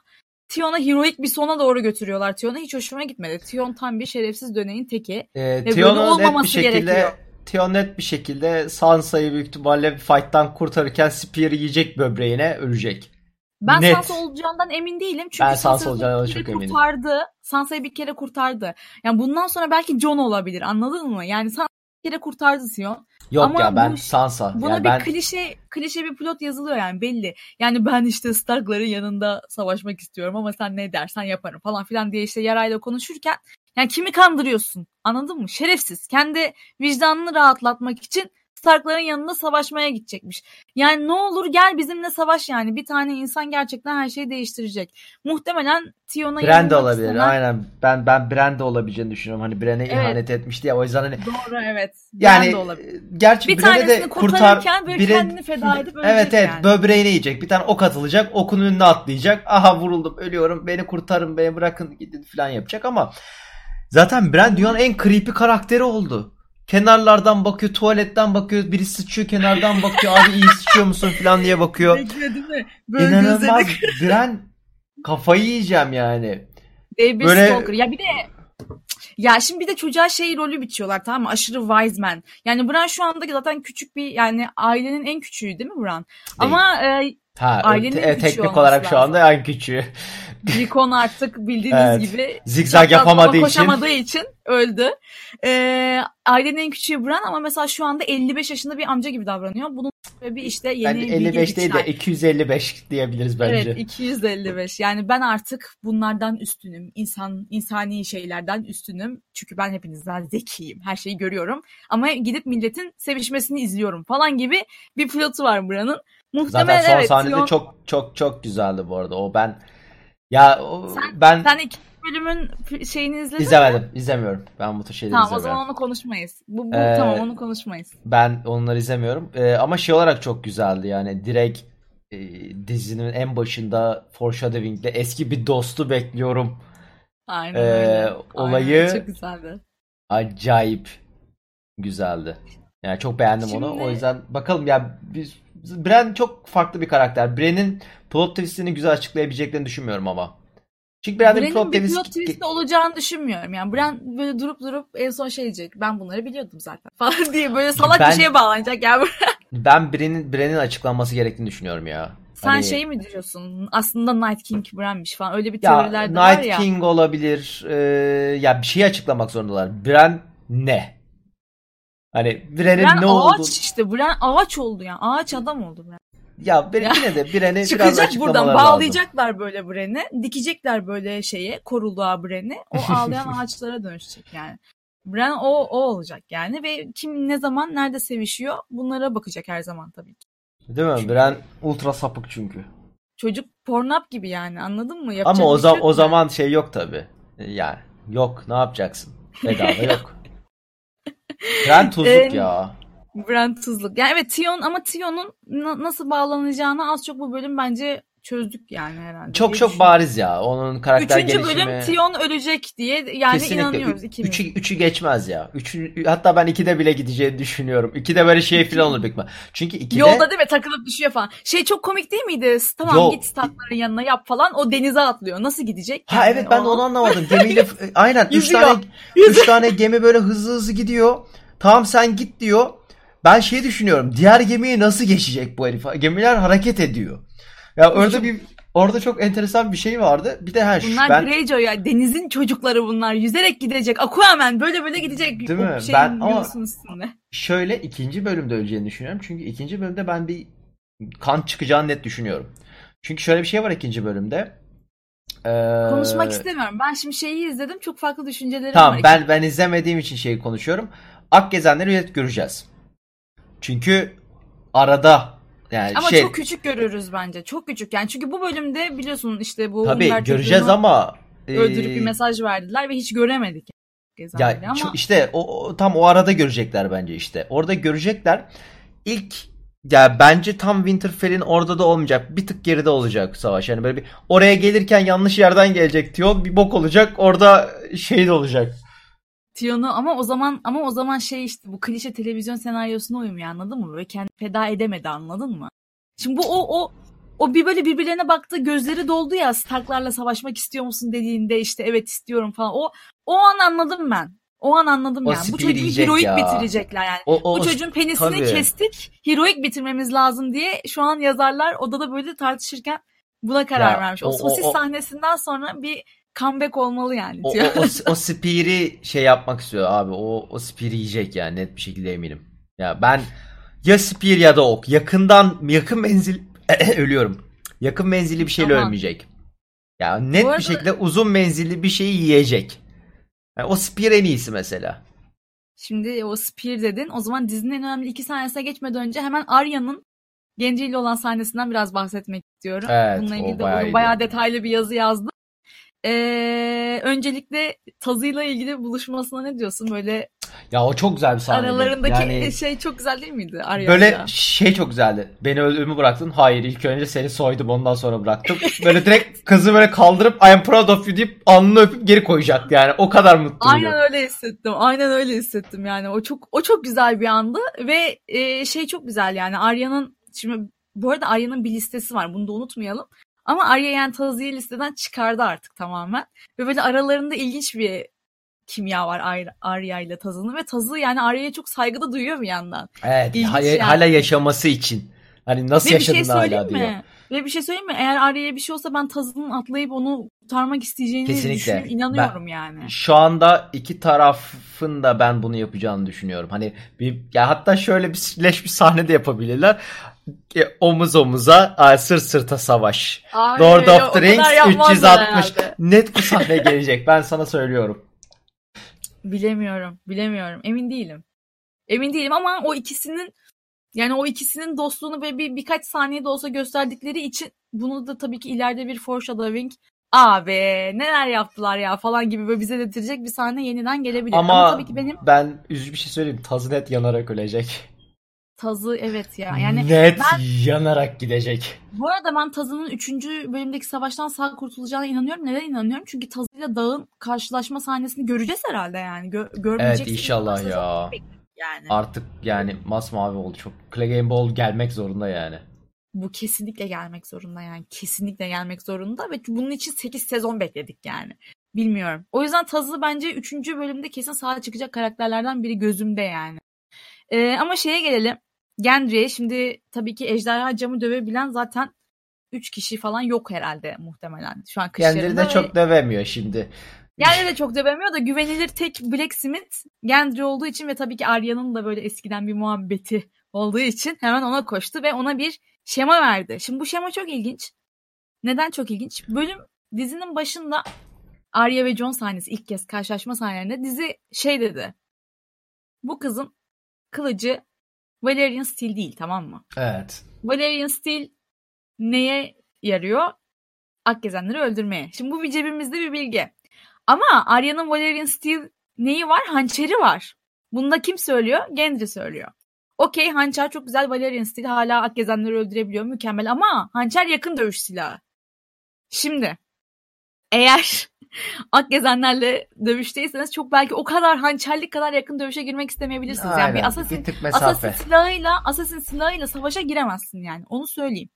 Tion'a heroik bir sona doğru götürüyorlar. Tion'a hiç hoşuma gitmedi. Tion tam bir şerefsiz döneğin teki. Ee, Ve Tion'un net bir şekilde gerekiyor. Tion net bir şekilde Sansa'yı büyük ihtimalle bir fight'tan kurtarırken Spear yiyecek böbreğine ölecek. Ben Net. Sansa olacağından emin değilim. Çünkü ben Sansa olacağından çok eminim. Kurtardı. Sansa'yı bir kere kurtardı. Yani bundan sonra belki Jon olabilir anladın mı? Yani Sansa bir kere kurtardı Sion. Yok Ama ya ben bu, Sansa. Buna yani bir ben... klişe klişe bir plot yazılıyor yani belli. Yani ben işte Stark'ların yanında savaşmak istiyorum ama sen ne dersen yaparım falan filan diye işte yarayla konuşurken yani kimi kandırıyorsun? Anladın mı? Şerefsiz. Kendi vicdanını rahatlatmak için Stark'ların yanında savaşmaya gidecekmiş. Yani ne olur gel bizimle savaş yani. Bir tane insan gerçekten her şeyi değiştirecek. Muhtemelen Tion'a Bran de olabilir. Istenen... Aynen. Ben ben Bran de olabileceğini düşünüyorum. Hani Bran'e evet. ihanet etmişti ya o yüzden hani Doğru evet. Yani gerçi bir Bran'e de kurtar böyle Bran... kendini feda edip ölecek Evet evet yani. böbreğini yiyecek. Bir tane ok atılacak. Okun önüne atlayacak. Aha vuruldum ölüyorum. Beni kurtarın beni bırakın gidin falan yapacak ama zaten Bran dünyanın en creepy karakteri oldu. Kenarlardan bakıyor, tuvaletten bakıyor, biri sıçıyor kenardan bakıyor, abi iyi sıçıyor musun falan diye bakıyor. Bekledin mi? Böyle İnanılmaz. Bran kafayı yiyeceğim yani. David Böyle... Stalker. Ya bir de ya şimdi bir de çocuğa şey rolü biçiyorlar tamam mı? Aşırı wise man. Yani Bran şu anda zaten küçük bir yani ailenin en küçüğü değil mi Bran? Değil. Ama e, ha, ailenin en teknik olarak lazım. şu anda en küçüğü. Rickon artık bildiğiniz evet. gibi zigzag yapamadığı için. koşamadığı için öldü. Ee, ailenin en küçüğü Bran ama mesela şu anda 55 yaşında bir amca gibi davranıyor. Bunun bir işte yeni yani 55 değil de 255 diyebiliriz bence. Evet 255. Yani ben artık bunlardan üstünüm. İnsan insani şeylerden üstünüm. Çünkü ben hepinizden zekiyim. Her şeyi görüyorum. Ama gidip milletin sevişmesini izliyorum falan gibi bir pilotu var Bran'ın. Muhtemelen Zaten son evet, sahnede Sion... çok çok çok güzeldi bu arada. O ben ya o, sen, ben sen iki bölümün şeyini izledin İzlemedim. Mi? İzlemiyorum. Ben bu tür şeyleri tamam, izlemiyorum. Tamam o zaman onu konuşmayız. Bu, bu ee, tamam onu konuşmayız. Ben onları izlemiyorum. Ee, ama şey olarak çok güzeldi yani direkt e, dizinin en başında foreshadowing'le eski bir dostu bekliyorum. Aynen ee, öyle. Olayı Aynen, çok güzeldi. Acayip güzeldi. Yani çok beğendim Şimdi... onu. O yüzden bakalım ya biz Bren çok farklı bir karakter. Bren'in plot twist'ini güzel açıklayabileceklerini düşünmüyorum ama. Çünkü Bren'in bir plot, twist... plot twist olacağını düşünmüyorum. Yani Bren böyle durup durup en son şey diyecek. Ben bunları biliyordum zaten falan diye böyle salak ben, bir şeye bağlanacak yani. ben Bren'in Bren'in açıklanması gerektiğini düşünüyorum ya. Sen hani... şey mi diyorsun? Aslında Night King Bran'miş falan. Öyle bir teoriler de var ya. Night King olabilir. Ee, ya bir şey açıklamak zorundalar. Bren ne? Hani Bren'in Bren ne oldu? ağaç işte. Bren ağaç oldu yani. Ağaç adam oldu Bren. Ya ben yine de Bren'e biraz açıklamalar buradan bağlayacaklar böyle Bren'i. Dikecekler böyle şeye koruluğa Bren'i. O ağlayan ağaçlara dönüşecek yani. Bren o, o olacak yani ve kim ne zaman nerede sevişiyor bunlara bakacak her zaman tabii ki. Değil mi? Çünkü... Bren ultra sapık çünkü. Çocuk pornap gibi yani anladın mı? Yapacak Ama o, zam o zaman şey yok tabii. Yani yok ne yapacaksın? Bedava yok. Bren tuzluk ya. Brent tuzluk. Yani evet Tion ama Tion'un na- nasıl bağlanacağını az çok bu bölüm bence çözdük yani herhalde. Çok çok bariz ya. Onun karakter Üçüncü gelişimi. Üçüncü bölüm Tion ölecek diye yani Kesinlikle. inanıyoruz ikimiz. Üçü, üçü geçmez ya. Üçü, hatta ben ikide bile gideceğini düşünüyorum. İkide böyle şey falan olur büyük Çünkü ikide... Yolda değil mi takılıp düşüyor falan. Şey çok komik değil miydi? Tamam Yok. git statların yanına yap falan. O denize atlıyor. Nasıl gidecek? Yani ha evet ben o... de onu anlamadım. Gemiyle aynen üç tane, üç tane gemi böyle hızlı hızlı gidiyor. Tamam sen git diyor. Ben şey düşünüyorum. Diğer gemiye nasıl geçecek bu herif? Gemiler hareket ediyor. Ya orada bir orada çok enteresan bir şey vardı. Bir de her Bunlar ben... Greyjoy ya. Denizin çocukları bunlar. Yüzerek gidecek. Aquaman böyle böyle gidecek. Değil mi? Ben ama üstünde. şöyle ikinci bölümde öleceğini düşünüyorum. Çünkü ikinci bölümde ben bir kan çıkacağını net düşünüyorum. Çünkü şöyle bir şey var ikinci bölümde. Ee... Konuşmak istemiyorum. Ben şimdi şeyi izledim. Çok farklı düşüncelerim tamam, var. Tamam ben ben izlemediğim için şeyi konuşuyorum. Ak gezenleri göreceğiz. Çünkü arada yani ama şey... çok küçük görürüz bence. Çok küçük yani. Çünkü bu bölümde biliyorsun işte bu Tabii Umberto göreceğiz ama öldürüp bir mesaj verdiler ve hiç göremedik. Ya ama... işte o, o tam o arada görecekler bence işte. Orada görecekler. İlk ya bence tam Winterfell'in orada da olmayacak. Bir tık geride olacak savaş. Yani böyle bir oraya gelirken yanlış yerden gelecek diyor. Bir bok olacak. Orada şey de olacak. Tion'u ama o zaman ama o zaman şey işte bu klişe televizyon senaryosuna uymuyor anladın mı? Böyle kendi feda edemedi anladın mı? Şimdi bu o o o bir böyle birbirlerine baktı gözleri doldu ya Starklarla savaşmak istiyor musun dediğinde işte evet istiyorum falan. O o an anladım ben. O an anladım o yani. Bu çocuğu heroik ya. bitirecekler yani. O, o, bu çocuğun penisini tabii. kestik. Heroik bitirmemiz lazım diye şu an yazarlar odada böyle tartışırken buna karar ya, vermiş. O, o sosis o, o, sahnesinden sonra bir comeback olmalı yani. O, o, o, o spear'i şey yapmak istiyor abi. O, o spear'i yiyecek yani net bir şekilde eminim. Ya ben ya spear ya da ok. Yakından yakın menzil ölüyorum. Yakın menzilli bir şeyle Aha. ölmeyecek. Ya net arada... bir şekilde uzun menzilli bir şeyi yiyecek. Yani o spear en iyisi mesela. Şimdi o Spear dedin. O zaman dizinin en önemli iki sahnesine geçmeden önce hemen Arya'nın genciyle olan sahnesinden biraz bahsetmek istiyorum. Evet, Bununla ilgili de bayağı bayağı detaylı bir yazı yazdım. Ee, öncelikle tazıyla ilgili buluşmasına ne diyorsun? Böyle Ya o çok güzel bir sahneydi. aralarındaki Yani şey çok güzel değil miydi Arya böyle ile? şey çok güzeldi. Beni ölümü bıraktın. Hayır ilk önce seni soydum ondan sonra bıraktım. Böyle direkt kızı böyle kaldırıp I am proud of you deyip alnını öpüp geri koyacaktı yani. O kadar mutluydu. Aynen öyle hissettim. Aynen öyle hissettim yani. O çok o çok güzel bir andı ve e, şey çok güzel yani Arya'nın şimdi bu arada Arya'nın bir listesi var. Bunu da unutmayalım. Ama Arya yani Tazı'yı listeden çıkardı artık tamamen. Ve böyle aralarında ilginç bir kimya var Ar- Arya ile Tazı'nın ve Tazı yani Arya'ya çok saygıda duyuyor bir yandan. Evet, İlginç ha- yani. hala yaşaması için. Hani nasıl Ve bir şey yaşadın hala söyleyeyim diyor. mi? Ve bir şey söyleyeyim mi? Eğer Arya'ya bir şey olsa ben Tazı'nın atlayıp onu kurtarmak isteyeceğini Kesinlikle. İnanıyorum yani. Şu anda iki tarafın da ben bunu yapacağını düşünüyorum. Hani bir ya hatta şöyle bir leş bir sahne de yapabilirler. E, Omuz omuza, sırt sırta savaş. Ay, Lord of the Rings yapmazlar 360 herhalde. net bu sahne gelecek. Ben sana söylüyorum. Bilemiyorum, bilemiyorum. Emin değilim. Emin değilim ama o ikisinin yani o ikisinin dostluğunu böyle bir birkaç saniyede olsa gösterdikleri için bunu da tabii ki ileride bir foreshadowing abi neler yaptılar ya falan gibi böyle bize detirecek bir sahne yeniden gelebilir. Ama, Ama tabii ki benim ben üzücü bir şey söyleyeyim. Tazı net yanarak ölecek. Tazı evet ya. Yani net ben- yanarak gidecek. bu arada ben Tazı'nın 3. bölümdeki savaştan sağ kurtulacağına inanıyorum. Neden inanıyorum? Çünkü Tazı'yla Dağ'ın karşılaşma sahnesini göreceğiz herhalde yani. Gö Evet görmeyeceksek inşallah ya. Yani. Artık yani masmavi oldu çok. Clegane Ball gelmek zorunda yani. Bu kesinlikle gelmek zorunda yani. Kesinlikle gelmek zorunda ve bunun için 8 sezon bekledik yani. Bilmiyorum. O yüzden Tazı bence 3. bölümde kesin sağa çıkacak karakterlerden biri gözümde yani. Ee, ama şeye gelelim. Gendry'e şimdi tabii ki ejderha camı dövebilen zaten 3 kişi falan yok herhalde muhtemelen. Şu an. Kendini de ve- çok dövemiyor şimdi. Yani de çok dövemiyor da güvenilir tek Blacksmith Gendry olduğu için ve tabii ki Arya'nın da böyle eskiden bir muhabbeti olduğu için hemen ona koştu ve ona bir şema verdi. Şimdi bu şema çok ilginç. Neden çok ilginç? Bölüm dizinin başında Arya ve Jon sahnesi ilk kez karşılaşma sahnelerinde dizi şey dedi. Bu kızın kılıcı Valerian Steel değil tamam mı? Evet. Valerian Steel neye yarıyor? Akgezenleri öldürmeye. Şimdi bu bir cebimizde bir bilgi. Ama Arya'nın Valerian Steel neyi var? Hançeri var. Bunu da kim söylüyor? Gendry söylüyor. Okey hançer çok güzel Valerian Steel hala Akgezenleri öldürebiliyor mükemmel ama hançer yakın dövüş silahı. Şimdi eğer Akgezenlerle dövüşteyseniz çok belki o kadar hançerlik kadar yakın dövüşe girmek istemeyebilirsiniz. Yani bir Aynen, Assassin bir. Assassin silahıyla, Assassin silahıyla savaşa giremezsin yani. Onu söyleyeyim.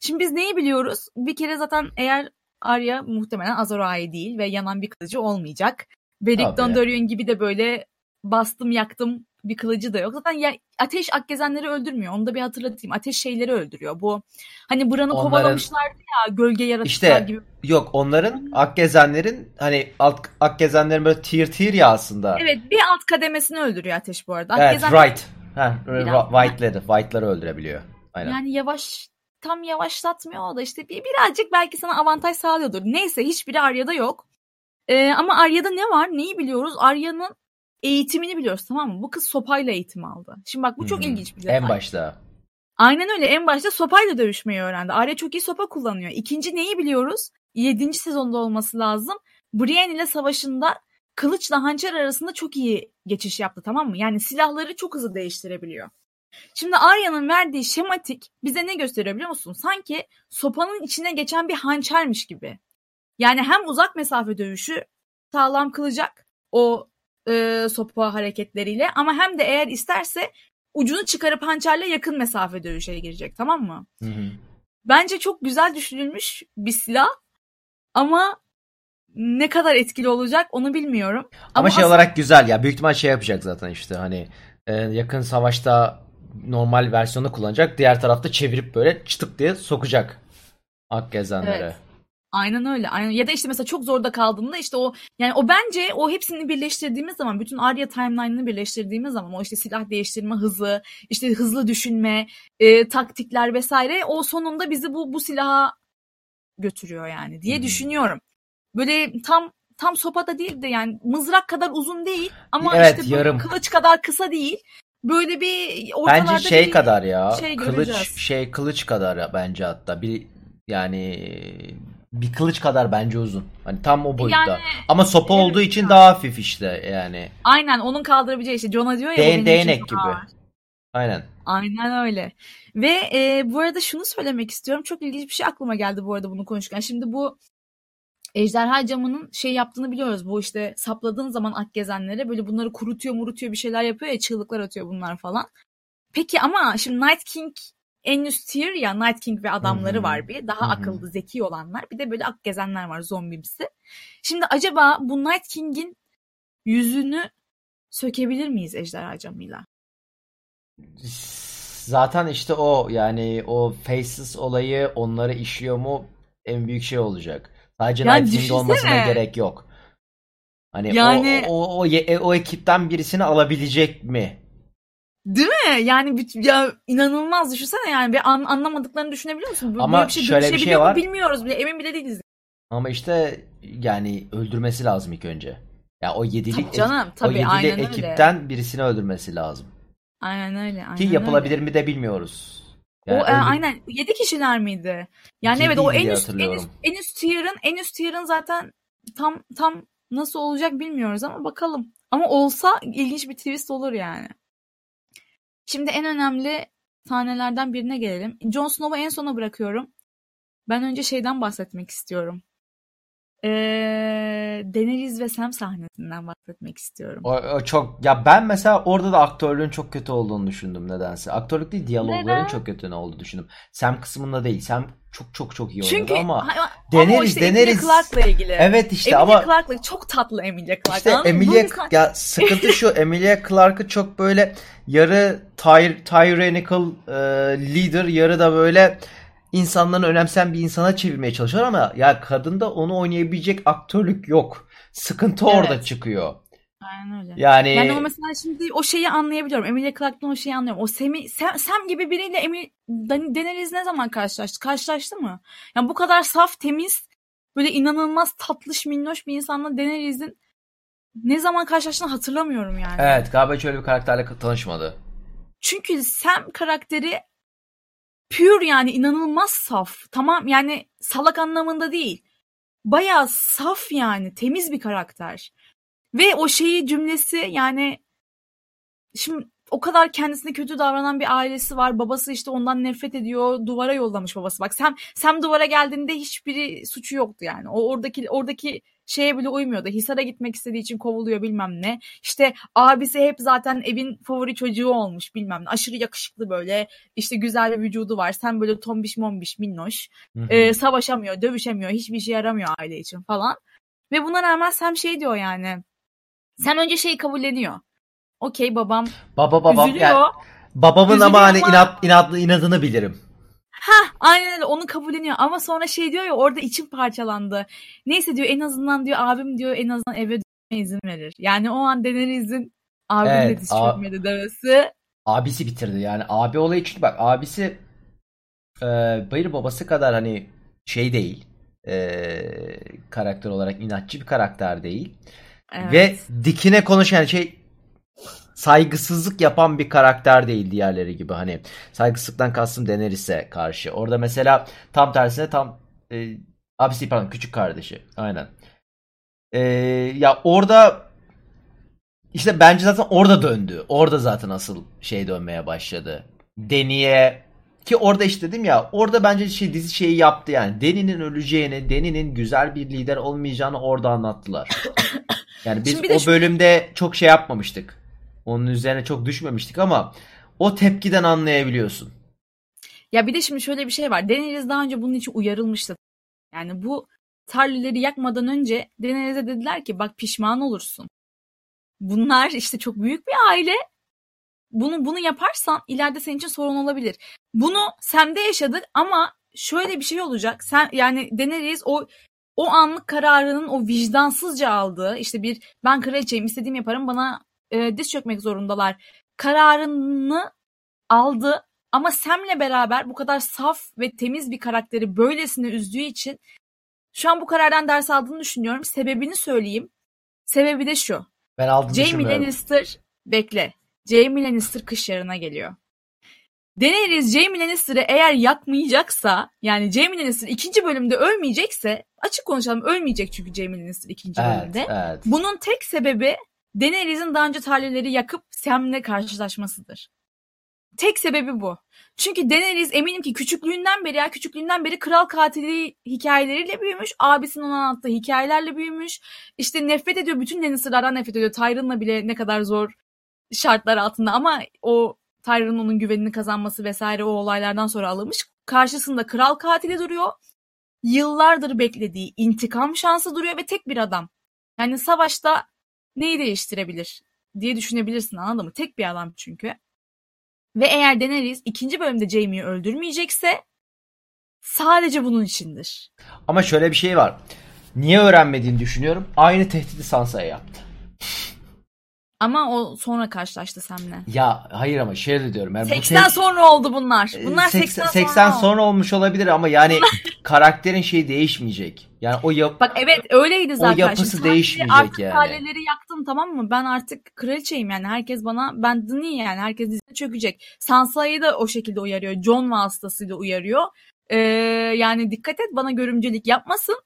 Şimdi biz neyi biliyoruz? Bir kere zaten eğer Arya muhtemelen Azor Ahai değil ve yanan bir kılıcı olmayacak. Beric. Dondarrion gibi de böyle bastım yaktım bir kılıcı da yok. Zaten ya, ateş Akgezenleri öldürmüyor. Onu da bir hatırlatayım. Ateş şeyleri öldürüyor. Bu hani Bran'ı Onların- kovalamışlardı ya gölge yaratıklar İşte gibi. yok onların Akgezenlerin hani alt Akgezenlerin böyle tier tier ya aslında. Evet bir alt kademesini öldürüyor ateş bu arada. Evet, right. Biraz- White'ları, White'ları öldürebiliyor. Aynen. Yani yavaş tam yavaşlatmıyor o da işte bir, birazcık belki sana avantaj sağlıyordur. Neyse hiçbiri Arya'da yok. Ee, ama Arya'da ne var? Neyi biliyoruz? Arya'nın eğitimini biliyoruz tamam mı? Bu kız sopayla eğitim aldı. Şimdi bak bu çok hı. ilginç bir detay. En başta. Aynen öyle. En başta sopayla dövüşmeyi öğrendi. Arya çok iyi sopa kullanıyor. İkinci neyi biliyoruz? Yedinci sezonda olması lazım. Brienne ile savaşında kılıçla hançer arasında çok iyi geçiş yaptı tamam mı? Yani silahları çok hızlı değiştirebiliyor. Şimdi Arya'nın verdiği şematik bize ne gösteriyor biliyor musun? Sanki sopanın içine geçen bir hançermiş gibi. Yani hem uzak mesafe dövüşü sağlam kılacak o e, sopa hareketleriyle ama hem de eğer isterse ucunu çıkarıp hançerle yakın mesafe dövüşe girecek tamam mı? Hı hı. Bence çok güzel düşünülmüş bir silah ama ne kadar etkili olacak onu bilmiyorum. Ama, şey as- olarak güzel ya. Büyük ihtimal şey yapacak zaten işte hani e, yakın savaşta normal versiyonu kullanacak. Diğer tarafta çevirip böyle çıtık diye sokacak Akgezenlere. Evet. Aynen öyle. Aynen. Ya da işte mesela çok zorda kaldığında işte o yani o bence o hepsini birleştirdiğimiz zaman bütün Arya timeline'ını birleştirdiğimiz zaman o işte silah değiştirme hızı, işte hızlı düşünme, e, taktikler vesaire o sonunda bizi bu bu silaha götürüyor yani diye hı. düşünüyorum. Böyle tam tam sopa da değil de yani mızrak kadar uzun değil ama Evet, işte yarım. kılıç kadar kısa değil. Böyle bir ortalarda Bence şey bir kadar ya. şey kılıç göreceğiz. şey kılıç kadar bence hatta. Bir yani bir kılıç kadar bence uzun. Hani tam o boyutta. Yani Ama sopa evet olduğu için daha hafif işte yani. Aynen onun kaldırabileceği işte Jonah diyor ya için değnek gibi. ağır. Aynen. Aynen öyle. Ve e, bu arada şunu söylemek istiyorum. Çok ilginç bir şey aklıma geldi bu arada bunu konuşurken. Şimdi bu ejderha camının şey yaptığını biliyoruz. Bu işte sapladığın zaman akgezenlere böyle bunları kurutuyor murutuyor bir şeyler yapıyor ya çığlıklar atıyor bunlar falan. Peki ama şimdi Night King en üst tier ya Night King ve adamları hı. var bir. Daha hı. akıllı zeki olanlar. Bir de böyle akgezenler var zombimsi. Şimdi acaba bu Night King'in yüzünü sökebilir miyiz ejderha camıyla? Zaten işte o yani o Faces olayı onları işliyor mu en büyük şey olacak. Sadece Yani Night King olmasına gerek yok. Hani o- Yani- o, o, ye- o ekipten birisini alabilecek mi? Değil mi? Yani büt- ya inanılmaz düşünsene yani bir an, anlamadıklarını düşünebiliyor musun? Ama Böyle bir şey şöyle bir şey var. bilmiyoruz bile emin bile değiliz. Ama işte yani öldürmesi lazım ilk önce. Ya o yedili Tabii canım o tabii yedili aynen öyle. ekipten birisini öldürmesi lazım. Aynen öyle. Aynen Ki yapılabilir öyle. mi de bilmiyoruz. O Yani e, öldür- aynen 7 kişiler miydi? Yani Yedi evet o en üst en üst en üst tier'ın en üst tier'ın zaten tam tam nasıl olacak bilmiyoruz ama bakalım. Ama olsa ilginç bir twist olur yani. Şimdi en önemli sahnelerden birine gelelim. Jon Snow'u en sona bırakıyorum. Ben önce şeyden bahsetmek istiyorum. Ee, Daenerys ve Sam sahnesinden bahsetmek istiyorum. O, o çok ya ben mesela orada da aktörlüğün çok kötü olduğunu düşündüm nedense. Aktörlük değil diyalogların Neden? çok kötü ne olduğunu düşündüm. Sam kısmında değil. Sam çok çok çok iyi oynadı Çünkü ama ama, ama işte Emilia Daenerys- Clarke'la ilgili. evet işte Emilia ama Clarke'la çok tatlı Emilia Clarke. işte? Emilia ya sıkıntı şu Emilia Clarke'ı çok böyle yarı tyr tyrannical e, leader yarı da böyle insanların önemseyen bir insana çevirmeye çalışıyor ama ya kadında onu oynayabilecek aktörlük yok. Sıkıntı orada Evet. çıkıyor. Aynen öyle. Yani Yani o mesela şimdi o şeyi anlayabiliyorum. Emilia Clarke'dan o şeyi anlıyorum. O Sam'i, Sam, Sam gibi biriyle Emil, Daenerys ne zaman karşılaştı? Karşılaştı mı? Yani bu kadar saf, temiz, böyle inanılmaz tatlış, minnoş bir insanla Daenerys'in ne zaman karşılaştığını hatırlamıyorum yani. evet galiba hiç öyle bir karakterle tanışmadı. Çünkü Sam karakteri pure yani inanılmaz saf. Tamam yani salak anlamında değil. Bayağı saf yani temiz bir karakter. Ve o şeyi cümlesi yani şimdi o kadar kendisine kötü davranan bir ailesi var. Babası işte ondan nefret ediyor. Duvara yollamış babası. Bak Sam, Sam duvara geldiğinde hiçbiri suçu yoktu yani. O oradaki oradaki şeye bile uymuyordu. Hisar'a gitmek istediği için kovuluyor bilmem ne. İşte abisi hep zaten evin favori çocuğu olmuş bilmem ne. Aşırı yakışıklı böyle. işte güzel bir vücudu var. Sen böyle tombiş mombiş minnoş. Ee, savaşamıyor, dövüşemiyor. Hiçbir işe yaramıyor aile için falan. Ve buna rağmen Sam şey diyor yani. Sam önce şeyi kabulleniyor. Okey babam Baba babam üzülüyor. yani babamın Üzülüyor ama hani ama- inat, inatlı inadını bilirim. Ha aynen öyle onu kabulleniyor ama sonra şey diyor ya orada içim parçalandı. Neyse diyor en azından diyor abim diyor en azından eve dönmeye izin verir. Yani o an Daenerys'in abim Evet, de diz çökmedi demesi. Abisi bitirdi yani abi olayı çünkü bak abisi e, Bayır babası kadar hani şey değil e, karakter olarak inatçı bir karakter değil Evet. ve dikine konuşan şey saygısızlık yapan bir karakter değil diğerleri gibi hani saygısızlıktan kastım Daenerys'e karşı orada mesela tam tersine tam e, abisi pardon küçük kardeşi aynen E, ya orada işte bence zaten orada döndü. Orada zaten asıl şey dönmeye başladı. Deni'ye ki orada işte dedim ya orada bence şey dizi şeyi yaptı yani. Deni'nin öleceğini, Deni'nin güzel bir lider olmayacağını orada anlattılar. Yani biz o bölümde çok şey yapmamıştık. Onun üzerine çok düşmemiştik ama o tepkiden anlayabiliyorsun. Ya bir de şimdi şöyle bir şey var. Daenerys daha önce bunun için uyarılmıştı. Yani bu tarlileri yakmadan önce Daenerys'e dediler ki bak pişman olursun. Bunlar işte çok büyük bir aile. Bunu bunu yaparsan ileride senin için sorun olabilir. Bunu Sam'de yaşadık ama şöyle bir şey olacak. Sen yani Daenerys o o anlık kararının o vicdansızca aldığı işte bir ben kraliçeyim istediğimi yaparım bana e, diz çökmek zorundalar kararını aldı ama Sam'le beraber bu kadar saf ve temiz bir karakteri böylesine üzdüğü için Şu an bu karardan ders aldığını düşünüyorum. Sebebini söyleyeyim. Sebebi de şu. Ben aldım Jamie Lannister bekle. Jamie Lannister kış yarına geliyor. Daenerys Jamie Lannister'ı eğer yakmayacaksa yani Jamie Lannister ikinci bölümde ölmeyecekse açık konuşalım ölmeyecek çünkü Jamie Lannister ikinci evet, bölümde. Evet. Bunun tek sebebi Daenerys'in daha önce talihleri yakıp Sam'le karşılaşmasıdır. Tek sebebi bu. Çünkü Daenerys eminim ki küçüklüğünden beri ya küçüklüğünden beri kral katili hikayeleriyle büyümüş. Abisinin ona anlattığı hikayelerle büyümüş. İşte nefret ediyor. Bütün Lannister'lardan nefret ediyor. Tyrion'la bile ne kadar zor şartlar altında ama o Tyrion'un onun güvenini kazanması vesaire o olaylardan sonra alınmış. Karşısında kral katili duruyor. Yıllardır beklediği intikam şansı duruyor ve tek bir adam. Yani savaşta neyi değiştirebilir diye düşünebilirsin anladın mı? Tek bir adam çünkü. Ve eğer Daenerys ikinci bölümde Jaime'yi öldürmeyecekse sadece bunun içindir. Ama şöyle bir şey var. Niye öğrenmediğini düşünüyorum. Aynı tehdidi Sansa'ya yaptı. Ama o sonra karşılaştı seninle. Ya hayır ama şey de diyorum. Yani 80 bu tek... sonra oldu bunlar. Bunlar 80, 80 80 sonra, sonra olmuş olabilir ama yani karakterin şeyi değişmeyecek. Yani o yap Bak evet öyleydi zaten. O yapısı Şimdi değişmeyecek artık yani. Artık tamam mı? Ben artık kraliçeyim yani. Herkes bana ben Dini yani. Herkes dizine çökecek. Sansa'yı da o şekilde uyarıyor. John vasıtasıyla uyarıyor. Ee, yani dikkat et bana görümcelik yapmasın.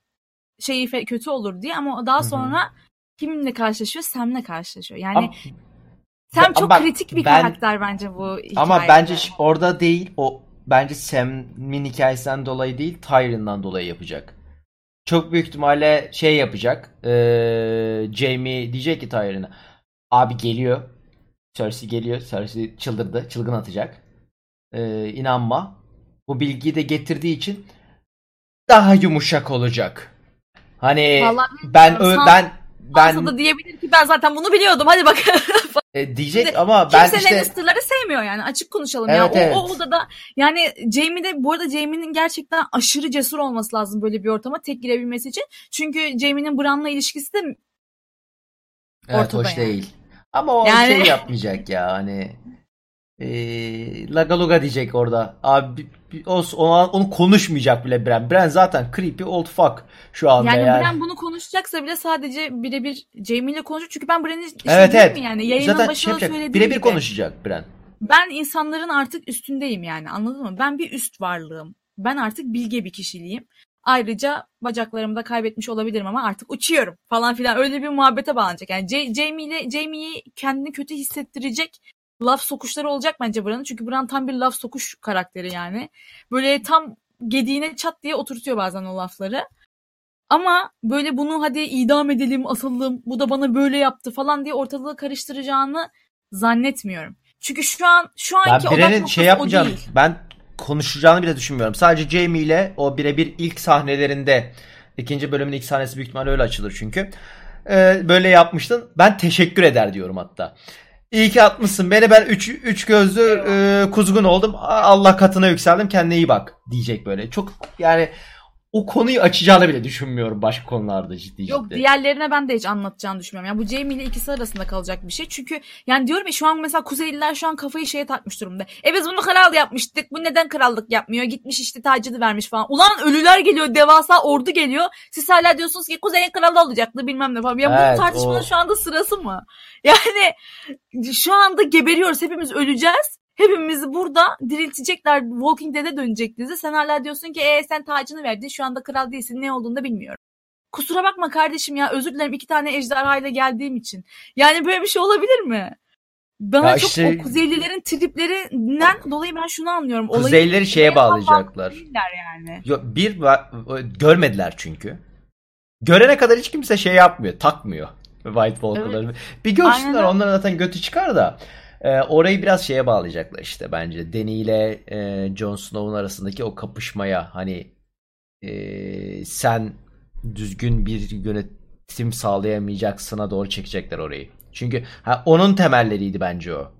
Şeyi kötü olur diye ama daha sonra Hı-hı kiminle karşılaşıyor? Sam'le karşılaşıyor. Yani ama, Sam çok bak, kritik bir ben, karakter bence bu hikayede. Ama bence orada değil. O bence Sam'in hikayesinden dolayı değil, Tyrion'dan dolayı yapacak. Çok büyük ihtimalle şey yapacak. Ee, Jamie diyecek ki Tyrion'a. Abi geliyor. Cersei geliyor. Cersei çıldırdı. Çılgın atacak. Ee, inanma. Bu bilgiyi de getirdiği için daha yumuşak olacak. Hani Vallahi ben ö, ben ben Olsa da diyebilir ki ben zaten bunu biliyordum hadi bakalım. e, diyecek Şimdi, ama ben kimse işte... Lannister'ları sevmiyor yani açık konuşalım evet, ya. Evet. O, o odada yani Jamie de bu arada Jamie'nin gerçekten aşırı cesur olması lazım böyle bir ortama tek girebilmesi için. Çünkü Jamie'nin Bran'la ilişkisi de evet, ortada hoş yani. değil. Ama o yani... şey yapmayacak ya hani e, Lagaluga diyecek orada. Abi onu, onu konuşmayacak bile Bren. Bren zaten creepy old fuck şu anda yani. Yani Bren bunu konuşacaksa bile sadece birebir Jamie ile konuşacak. Çünkü ben Bren'i işte evet, evet. mi yani yayının zaten başında şey söylediğim Birebir konuşacak Bren. Ben insanların artık üstündeyim yani anladın mı? Ben bir üst varlığım. Ben artık bilge bir kişiliğim. Ayrıca bacaklarımı da kaybetmiş olabilirim ama artık uçuyorum falan filan öyle bir muhabbete bağlanacak. Yani Jamie ile Jamie'yi kendini kötü hissettirecek laf sokuşları olacak bence Bran'ın. Çünkü Bran tam bir laf sokuş karakteri yani. Böyle tam gediğine çat diye oturtuyor bazen o lafları. Ama böyle bunu hadi idam edelim, asalım, bu da bana böyle yaptı falan diye ortalığı karıştıracağını zannetmiyorum. Çünkü şu an şu anki ben odak şey yapmayacağım. O değil. Ben konuşacağını bile düşünmüyorum. Sadece Jamie ile o birebir ilk sahnelerinde ikinci bölümün ilk sahnesi büyük ihtimalle öyle açılır çünkü. Ee, böyle yapmıştın. Ben teşekkür eder diyorum hatta. İyi ki atmışsın. Beni ben üç, üç gözlü e, kuzgun oldum. Allah katına yükseldim. Kendine iyi bak diyecek böyle. Çok yani o konuyu açacağını bile düşünmüyorum başka konularda ciddi ciddi. Yok diğerlerine ben de hiç anlatacağını düşünmüyorum. Yani bu Jamie ile ikisi arasında kalacak bir şey. Çünkü yani diyorum ya şu an mesela Kuzeyliler şu an kafayı şeye takmış durumda. E biz bunu kral yapmıştık. Bu neden krallık yapmıyor? Gitmiş işte tacını vermiş falan. Ulan ölüler geliyor. Devasa ordu geliyor. Siz hala diyorsunuz ki Kuzey'in kralı olacaktı bilmem ne falan. Ya evet, bu tartışmanın o... şu anda sırası mı? Yani şu anda geberiyoruz. Hepimiz öleceğiz. Hepimizi burada diriltecekler. Walking Dead'e dönecek dizi. Sen hala diyorsun ki ee, sen tacını verdin. Şu anda kral değilsin. Ne olduğunu da bilmiyorum. Kusura bakma kardeşim ya. Özür dilerim iki tane ejderhayla geldiğim için. Yani böyle bir şey olabilir mi? Bana ya çok işte, o kuzeylilerin triplerinden dolayı ben şunu anlıyorum. Kuzeylileri şeye bağlayacaklar. Yani. Yo, bir görmediler çünkü. Görene kadar hiç kimse şey yapmıyor, takmıyor White Walker'ları. Evet. Bir görsünler onların zaten götü çıkar da. E, orayı biraz şeye bağlayacaklar işte bence. Dany ile e, Jon Snow'un arasındaki o kapışmaya hani e, sen düzgün bir yönetim sağlayamayacaksına doğru çekecekler orayı. Çünkü ha, onun temelleriydi bence o.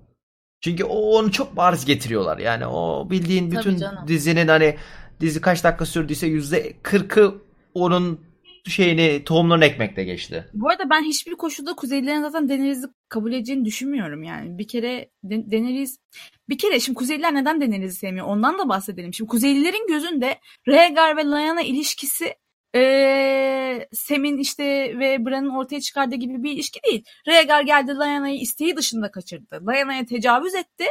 Çünkü o, onu çok bariz getiriyorlar. Yani o bildiğin bütün dizinin hani dizi kaç dakika sürdüyse yüzde kırkı onun şeyini tohumlarını ekmekle geçti. Bu arada ben hiçbir koşulda Kuzeylilerin zaten Daenerys'i kabul edeceğini düşünmüyorum yani. Bir kere Daenerys bir kere şimdi Kuzeyliler neden Daenerys'i sevmiyor ondan da bahsedelim. Şimdi Kuzeylilerin gözünde Rhaegar ve Lyanna ilişkisi e, Sem'in işte ve Bran'ın ortaya çıkardığı gibi bir ilişki değil. Rhaegar geldi Lyana'yı isteği dışında kaçırdı. Lyana'ya tecavüz etti.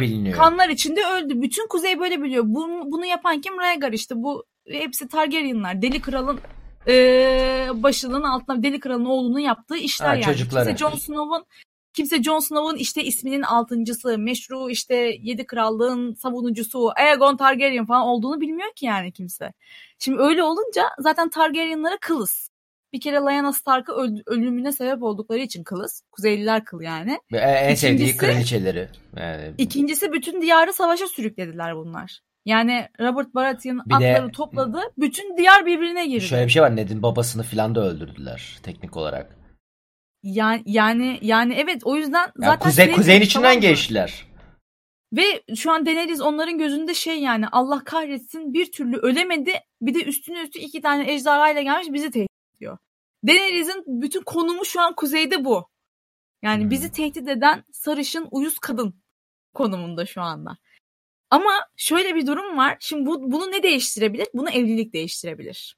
Biliniyor. kanlar içinde öldü. Bütün kuzey böyle biliyor. Bunu, bunu yapan kim? Rhaegar işte. Bu hepsi Targaryenlar. Deli Kral'ın e, başının altına Deli Kral'ın oğlunun yaptığı işler Ha, yani. çocukları. Kimse Jon Snow'un kimse Jon Snow'un işte isminin altıncısı, meşru işte yedi krallığın savunucusu, Aegon Targaryen falan olduğunu bilmiyor ki yani kimse. Şimdi öyle olunca zaten Targaryenlara kılız. Bir kere Lyanna Stark'ı öl- ölümüne sebep oldukları için kılız. Kuzeyliler kıl yani. Ve en sevdiği kraliçeleri. Yani İkincisi bütün diyarı savaşa sürüklediler bunlar. Yani Robert Baratheon Bir de- atları topladı. Bütün diyar birbirine girdi. şöyle bir şey var. Ned'in babasını filan da öldürdüler teknik olarak. Yani yani yani evet o yüzden Ya zaten kuzey kuzeyin içinden tamam geçtiler. Ve şu an Daenerys onların gözünde şey yani Allah kahretsin bir türlü ölemedi. Bir de üstüne üstü iki tane ejderhayla gelmiş bizi tehdit ediyor. Daenerys'in bütün konumu şu an kuzeyde bu. Yani Hmm. bizi tehdit eden sarışın uyuz kadın konumunda şu anda. Ama şöyle bir durum var. Şimdi bu, bunu ne değiştirebilir? Bunu evlilik değiştirebilir.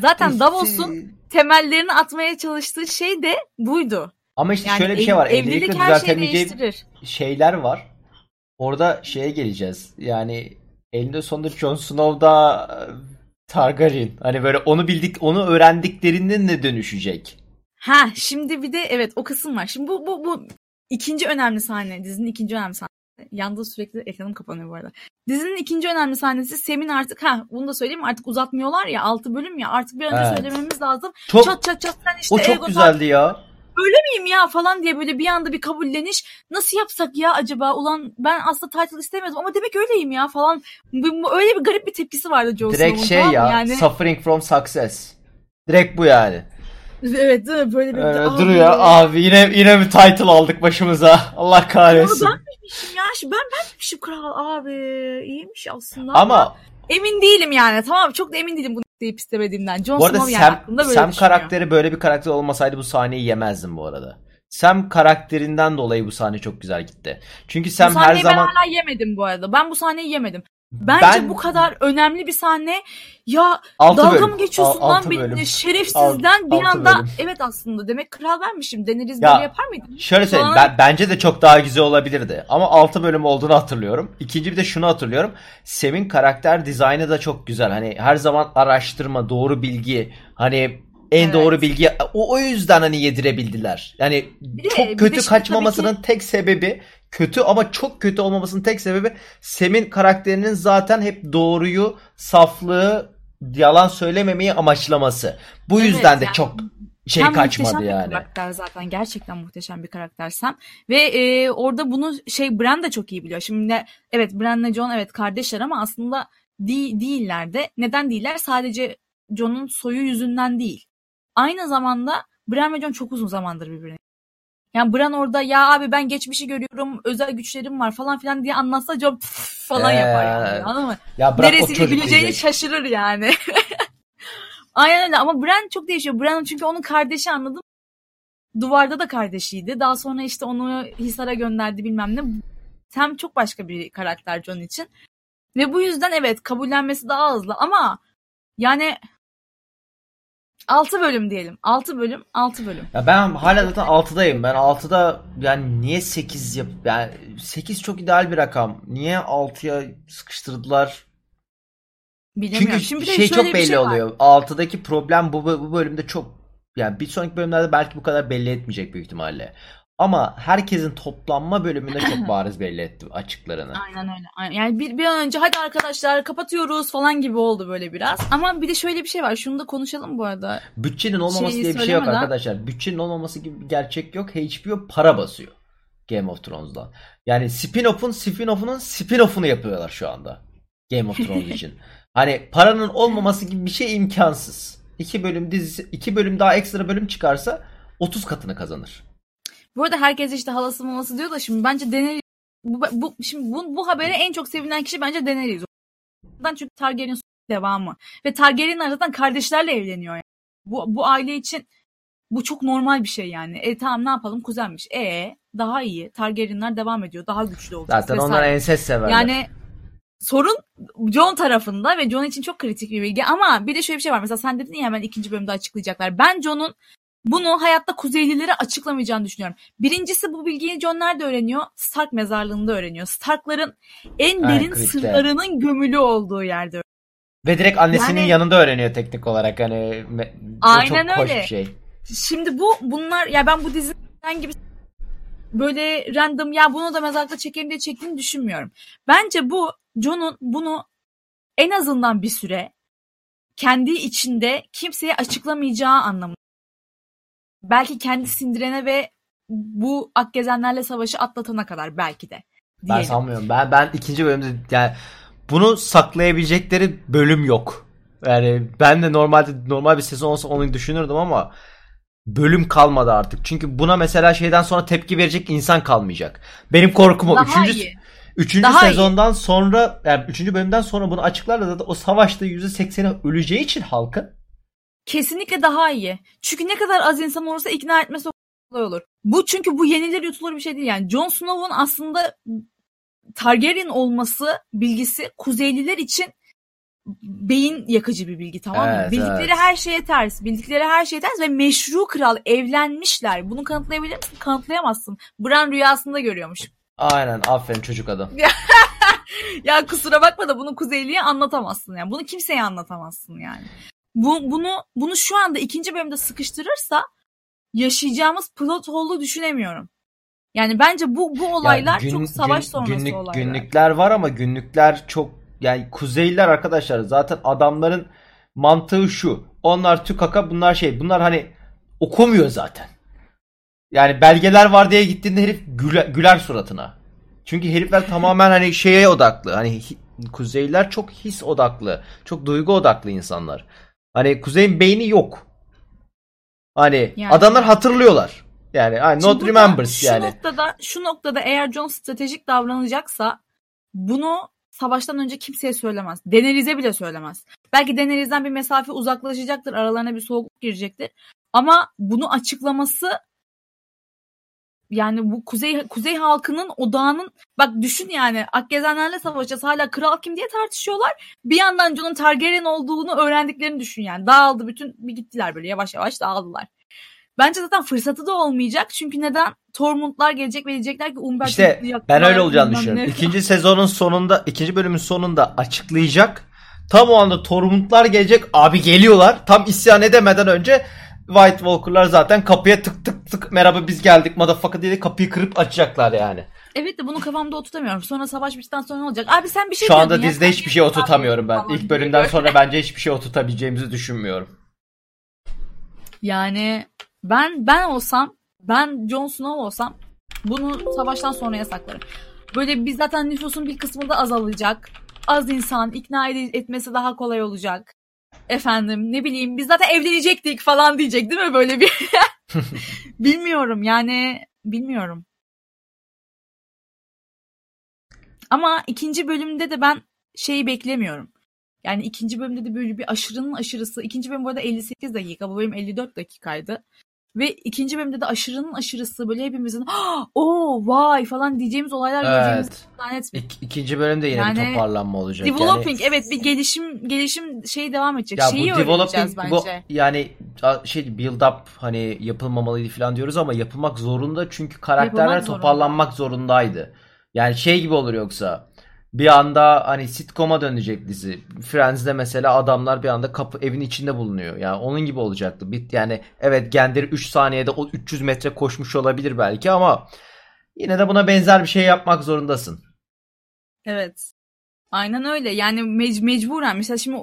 Zaten Davos'un temellerini atmaya çalıştığı şey de buydu. Ama işte Yani şöyle bir şey var. evlilik Evlilikle her şeyi değiştirir. şeyler var. Orada şeye geleceğiz. Yani elinde sonunda Jon Snow da e, Targaryen. Hani böyle onu bildik, onu öğrendiklerinin ne dönüşecek? Ha şimdi bir de evet o kısım var. Şimdi bu bu bu ikinci önemli sahne. Dizinin ikinci önemli sahnesi. Yanda sürekli ekranım kapanıyor bu arada. Dizinin ikinci önemli sahnesi Sem'in artık ha bunu da söyleyeyim artık uzatmıyorlar ya 6 bölüm ya artık bir önce Evet. söylememiz lazım. Çok Çat çat çat sen işte o çok Aegon güzeldi ya. miyim ya falan diye böyle bir anda bir kabulleniş. Nasıl yapsak ya acaba? Ulan ben aslında title istemiyordum ama demek öyleyim ya falan. Öyle bir garip bir tepkisi vardı Jon Direkt şey tamam ya. Yani, Suffering from success. Direkt bu yani. evet değil mi? Böyle bir Abi, duruyor. Abi yine yine bir title aldık başımıza. Allah kahretsin. Ben miymişim ya? Ben ben miymişim kral abi? İyiymiş aslında. Ama, Ama emin değilim yani. Tamam çok da emin değilim bunu isteyip istemediğimden. Jon bu arada Snow yani Sam, aklımda böyle Sam karakteri böyle bir karakter olmasaydı bu sahneyi yemezdim bu arada. Sam karakterinden dolayı bu sahne çok güzel gitti. Çünkü Bu Sam her zaman ben hala yemedim bu arada. Ben bu sahneyi yemedim. Bence Ben- bu kadar önemli bir sahne. Ya Altı dalga bölüm. mı geçiyorsun Al- lan benimle? Şerefsizden bir Altı anda bölüm. evet aslında demek kral benmişim. Daenerys Ya, böyle yapar mıydı? Şöyle söyleyeyim ben, bence de çok daha güzel olabilirdi. Ama 6 bölüm olduğunu hatırlıyorum. İkinci bir de şunu hatırlıyorum. Sem'in karakter dizaynı da çok güzel. Hani her zaman araştırma, doğru bilgi, hani en Evet. doğru bilgi o, o yüzden hani yedirebildiler. Yani Bir çok bir kötü kaçmamasının tek sebebi kötü ama çok kötü olmamasının tek sebebi Sem'in karakterinin zaten hep doğruyu, saflığı, yalan söylememeyi amaçlaması. Bu Evet, yüzden de yani çok şey Sam kaçmadı yani. bir karakter zaten. Gerçekten muhteşem bir karakter Sam. Ve e, orada bunu şey Bran da çok iyi biliyor. Şimdi evet Bran'le Jon evet kardeşler ama aslında di- değiller de. Neden değiller? Sadece Jon'un soyu yüzünden değil. Aynı zamanda Bran ve Jon çok uzun zamandır birbirine. Yani Bran orada ya abi ben geçmişi görüyorum, özel güçlerim var falan filan diye anlatsa "Pf" falan yapar yani. Ee, Anladın mı? Ya bırak Neresiyle güleceğini şaşırır yani. Aynen öyle ama Bran çok değişiyor. Bran çünkü onun kardeşi anladım. Duvarda da kardeşiydi. Daha sonra işte onu Hisar'a gönderdi bilmem ne. Sam çok başka bir karakter Jon için. Ve bu yüzden evet kabullenmesi daha hızlı ama yani 6 bölüm diyelim. 6 bölüm, 6 bölüm. Ya ben hala zaten 6'dayım. Ben 6'da yani niye 8 yap yani 8 çok ideal bir rakam. Niye 6'ya sıkıştırdılar? Bilemiyorum. Çünkü Şimdi şey çok belli şey var. oluyor. 6'daki problem bu bu bölümde çok yani bir sonraki bölümlerde belki bu kadar belli etmeyecek büyük ihtimalle. Ama herkesin toplanma bölümünde çok bariz belli etti açıklarını. Aynen öyle. Aynen. Yani bir, bir an önce hadi arkadaşlar kapatıyoruz falan gibi oldu böyle biraz. Ama bir de şöyle bir şey var. Şunu da konuşalım bu arada. Bütçenin olmaması Şeyi diye bir şey yok söylemeden- arkadaşlar. Bütçenin olmaması gibi bir gerçek yok. HBO para basıyor. Game of Thrones'dan. Yani spin-off'un spin-off'unun spin-off'unu yapıyorlar şu anda. Game of Thrones için. Hani paranın olmaması gibi bir şey imkansız. İki bölüm dizisi, iki bölüm daha ekstra bölüm çıkarsa 30 katını kazanır. Bu arada herkes işte halası maması diyor da şimdi bence Daenerys bu, bu, şimdi bu, bu habere en çok sevinen kişi bence Daenerys. Çünkü Targaryen devamı. Ve Targaryenler zaten kardeşlerle evleniyor yani. Bu, bu aile için bu çok normal bir şey yani. E tamam ne yapalım kuzenmiş. E daha iyi. Targaryenler devam ediyor. Daha güçlü olacak. Zaten vesaire. onlar ensest severler. Yani sorun John tarafında ve John için çok kritik bir bilgi ama bir de şöyle bir şey var. Mesela sen dedin ya hemen ikinci bölümde açıklayacaklar. Ben John'un bunu hayatta Kuzeylilere açıklamayacağını düşünüyorum. Birincisi bu bilgiyi John nerede öğreniyor? Stark mezarlığında öğreniyor. Starkların en derin kripte. sırlarının gömülü olduğu yerde. Ve direkt annesinin Yani- yanında öğreniyor teknik olarak hani Aynen çok hoş öyle. bir şey. Şimdi bu bunlar ya ben bu diziden gibi böyle random ya bunu da mezarlıkta çekeyim diye çektiğini düşünmüyorum. Bence bu John'un bunu en azından bir süre kendi içinde kimseye açıklamayacağı anlamı. Belki kendi sindirene ve bu Akgezenlerle savaşı atlatana kadar belki de. Ben diyelim. sanmıyorum. Ben ben ikinci bölümde yani bunu saklayabilecekleri bölüm yok. Yani ben de normalde normal bir sezon olsa onu düşünürdüm ama bölüm kalmadı artık. Çünkü buna mesela şeyden sonra tepki verecek insan kalmayacak. Benim korkum o. Daha Üçüncü, iyi. üçüncü Daha sezondan sonra yani üçüncü bölümden sonra bunu açıklarlar da o savaşta %80'i öleceği için halkın Kesinlikle daha iyi. Çünkü ne kadar az insan olursa ikna etmesi kolay olur. Bu çünkü bu yenilir yutulur bir şey değil. Yani Jon Snow'un aslında Targaryen olması bilgisi Kuzeyliler için beyin yakıcı bir bilgi tamam mı? Evet, Bildikleri evet. her şeye ters. Bildikleri her şeye ters ve meşru kral evlenmişler. Bunu kanıtlayabilir misin? Kanıtlayamazsın. Bran rüyasında görüyormuş. aynen aferin çocuk adam. Ya kusura bakma da bunu Kuzeyli'ye anlatamazsın yani. Bunu kimseye anlatamazsın yani. Bu, bunu bunu şu anda ikinci bölümde sıkıştırırsa yaşayacağımız plot hole'u düşünemiyorum. Yani bence bu bu olaylar Ya gün- çok savaş gün- sonrası günlük, olaylar. Günlükler var ama günlükler çok yani kuzeyliler arkadaşlar zaten adamların mantığı şu. Onlar tükaka bunlar şey bunlar hani okumuyor zaten. Yani belgeler var diye gittiğinde herif güler, güler suratına. Çünkü herifler tamamen hani şeye odaklı. Hani kuzeyliler çok his odaklı. Çok duygu odaklı insanlar. Hani kuzeyin beyni yok. Hani Yani. adamlar hatırlıyorlar. Yani hani Şimdi not burada remembers şu yani. noktada şu noktada eğer Jon stratejik davranacaksa bunu savaştan önce kimseye söylemez. Daenerys'e bile söylemez. Belki Daenerys'den bir mesafe uzaklaşacaktır. Aralarına bir soğukluk girecektir. Ama bunu açıklaması yani bu kuzey kuzey halkının odağının bak düşün yani Akgezenlerle savaşacağız hala kral kim diye tartışıyorlar. Bir yandan Jon'un Targaryen olduğunu öğrendiklerini düşün yani. Dağıldı bütün bir gittiler böyle yavaş yavaş dağıldılar. Bence zaten fırsatı da olmayacak. Çünkü neden? Tormundlar gelecek ve diyecekler ki Umber İşte ben öyle olacağını düşünüyorum. ne. İkinci sezonun sonunda, ikinci bölümün sonunda açıklayacak. Tam o anda Tormundlar gelecek. Abi geliyorlar. Tam isyan edemeden önce White Walker'lar zaten kapıya tık tık tık merhaba biz geldik motherfucker diye kapıyı kırıp açacaklar yani. Evet de bunu kafamda oturtamıyorum. Sonra savaş bittikten sonra ne olacak? Abi sen bir şey Şu anda dizide hiçbir şey oturtamıyorum ben. İlk bölümden sonra bence hiçbir şey oturtabileceğimizi düşünmüyorum. Yani ben ben olsam ben Jon Snow olsam bunu savaştan sonra yasaklarım. Böyle biz zaten nüfusun bir kısmı da azalacak. Az insan ikna etmesi daha kolay olacak. Efendim ne bileyim biz zaten evlenecektik falan diyecek değil mi böyle bir? bilmiyorum yani bilmiyorum. Ama ikinci bölümde de ben şeyi beklemiyorum. Yani ikinci bölümde de böyle bir aşırının aşırısı. İkinci bölüm bu arada 58 dakika. Bu bölüm 54 dakikaydı. Ve ikinci bölümde de aşırının aşırısı böyle hepimizin o vay falan diyeceğimiz olaylar Evet. zannetmiyorum. İk, ikinci bölümde yine bir Yani toparlanma olacak. Developing yani, evet bir gelişim gelişim şey devam edecek. Ya Şeyi bu developing bu, bence. yani a- şey build up hani yapılmamalıydı falan diyoruz ama yapılmak zorunda çünkü karakterler Yapılmak zorunda. toparlanmak zorundaydı. Yani şey gibi olur yoksa bir anda hani sitcom'a dönecek dizi. Friends'de mesela adamlar bir anda kapı evin içinde bulunuyor. Yani onun gibi olacaktı. Bit yani evet Gendry 3 saniyede o 300 metre koşmuş olabilir belki ama yine de buna benzer bir şey yapmak zorundasın. Evet. Aynen öyle. Yani mec- mecburen. Mesela şimdi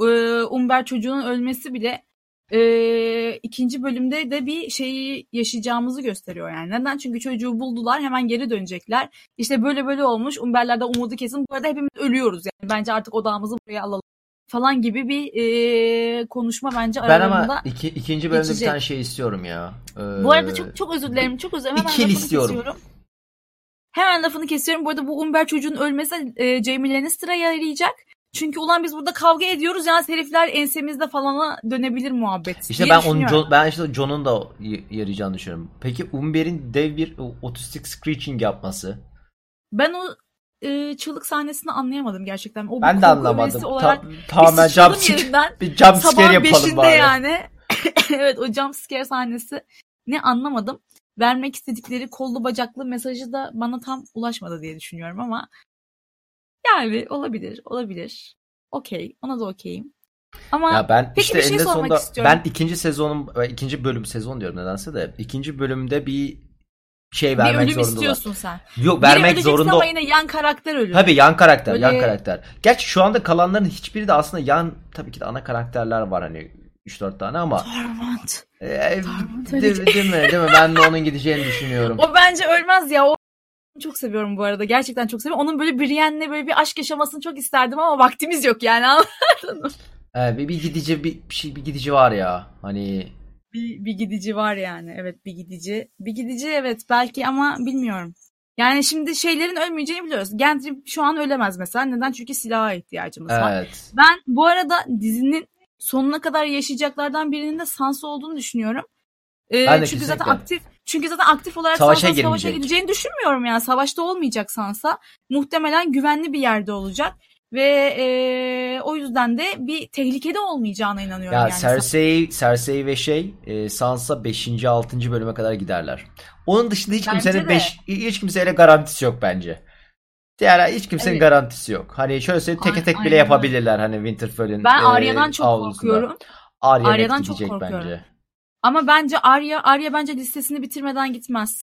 e, Umber çocuğunun ölmesi bile e, ikinci bölümde de bir şeyi yaşayacağımızı gösteriyor yani. Neden? Çünkü çocuğu buldular hemen geri dönecekler. İşte böyle böyle olmuş. Umberlerden umudu kesin. Bu arada hepimiz ölüyoruz yani. Bence artık odağımızı buraya alalım falan gibi bir e, konuşma bence Ben aralarında. ama iki, ikinci bölümde geçecek. bir tane şey istiyorum ya. Ee, Bu arada çok çok özür dilerim. Çok özür dilerim. Hemen istiyorum. kesiyorum. Hemen lafını kesiyorum. Bu arada bu Umber çocuğun ölmesi e, Jamie Lannister'a yarayacak. Çünkü ulan biz burada kavga ediyoruz ya herifler ensemizde falana dönebilir muhabbet. İşte ben onun. John, ben işte John'un da yarayacağını düşünüyorum. Peki Umber'in dev bir otistik screeching yapması. Ben o e, çığlık sahnesini anlayamadım gerçekten. O Ben de anlamadım. öğesi Ta- olarak tamamen jump scare, bir jump scare yapalım bari. yani. evet o jump scare sahnesi ne anlamadım. Vermek istedikleri kollu bacaklı mesajı da bana tam ulaşmadı diye düşünüyorum ama yani olabilir olabilir. Okey ona da okeyim. Ama Ya ben Peki işte bir şey sormak sonunda istiyorum. ben ikinci sezonun e, ikinci bölüm sezon diyorum nedense de ikinci bölümde bir şey bir vermek ölüm zorundalar. istiyorsun sen. Yok vermek zorunda. ama yine yan karakter ölür. Tabii yan karakter, yan Böyle- karakter. Gerçi şu anda kalanların hiçbiri de aslında yan tabii ki de ana karakterler var hani 3-4 tane ama Torment. e, Torment değil, değil mi? Değil mi? Ben de onun gideceğini düşünüyorum. O bence ölmez ya. O çok seviyorum bu arada. Gerçekten çok seviyorum. Onun böyle Brienne'le böyle bir aşk yaşamasını çok isterdim ama vaktimiz yok yani. Anladın mı? E, bir, bir gidici bir, bir şey bir gidici var ya. Hani bir, bir gidici var yani. Evet bir gidici. Bir gidici evet belki ama bilmiyorum. Yani şimdi şeylerin ölmeyeceğini biliyoruz. Gendry şu an ölemez mesela. Neden? Çünkü silaha ihtiyacımız var. evet. Ben bu arada dizinin sonuna kadar yaşayacaklardan birinin de Sansa olduğunu düşünüyorum. Ee, çünkü zaten kesinlikle. aktif çünkü zaten aktif olarak Savaşa Sansa savaşa girmeyecek. gideceğini düşünmüyorum yani. Savaşta olmayacak Sansa. Muhtemelen güvenli bir yerde olacak ve e, o yüzden de bir tehlikede olmayacağına inanıyorum Ya yani. Cersei, Cersei ve şey e, Sansa 5. 6. bölüme kadar giderler. Onun dışında hiç Bence kimsenin de. 5 hiç kimseyle garantisi yok bence. Diğer hiç kimsenin Evet. garantisi yok. Hani şöyle söyleyeyim teke tek bile aynen. yapabilirler hani Winterfell'in Ben e, Arya'dan çok avlusunda. korkuyorum. Arya Arya'dan çok korkuyorum. bence. Ama bence Arya Arya bence listesini bitirmeden gitmez.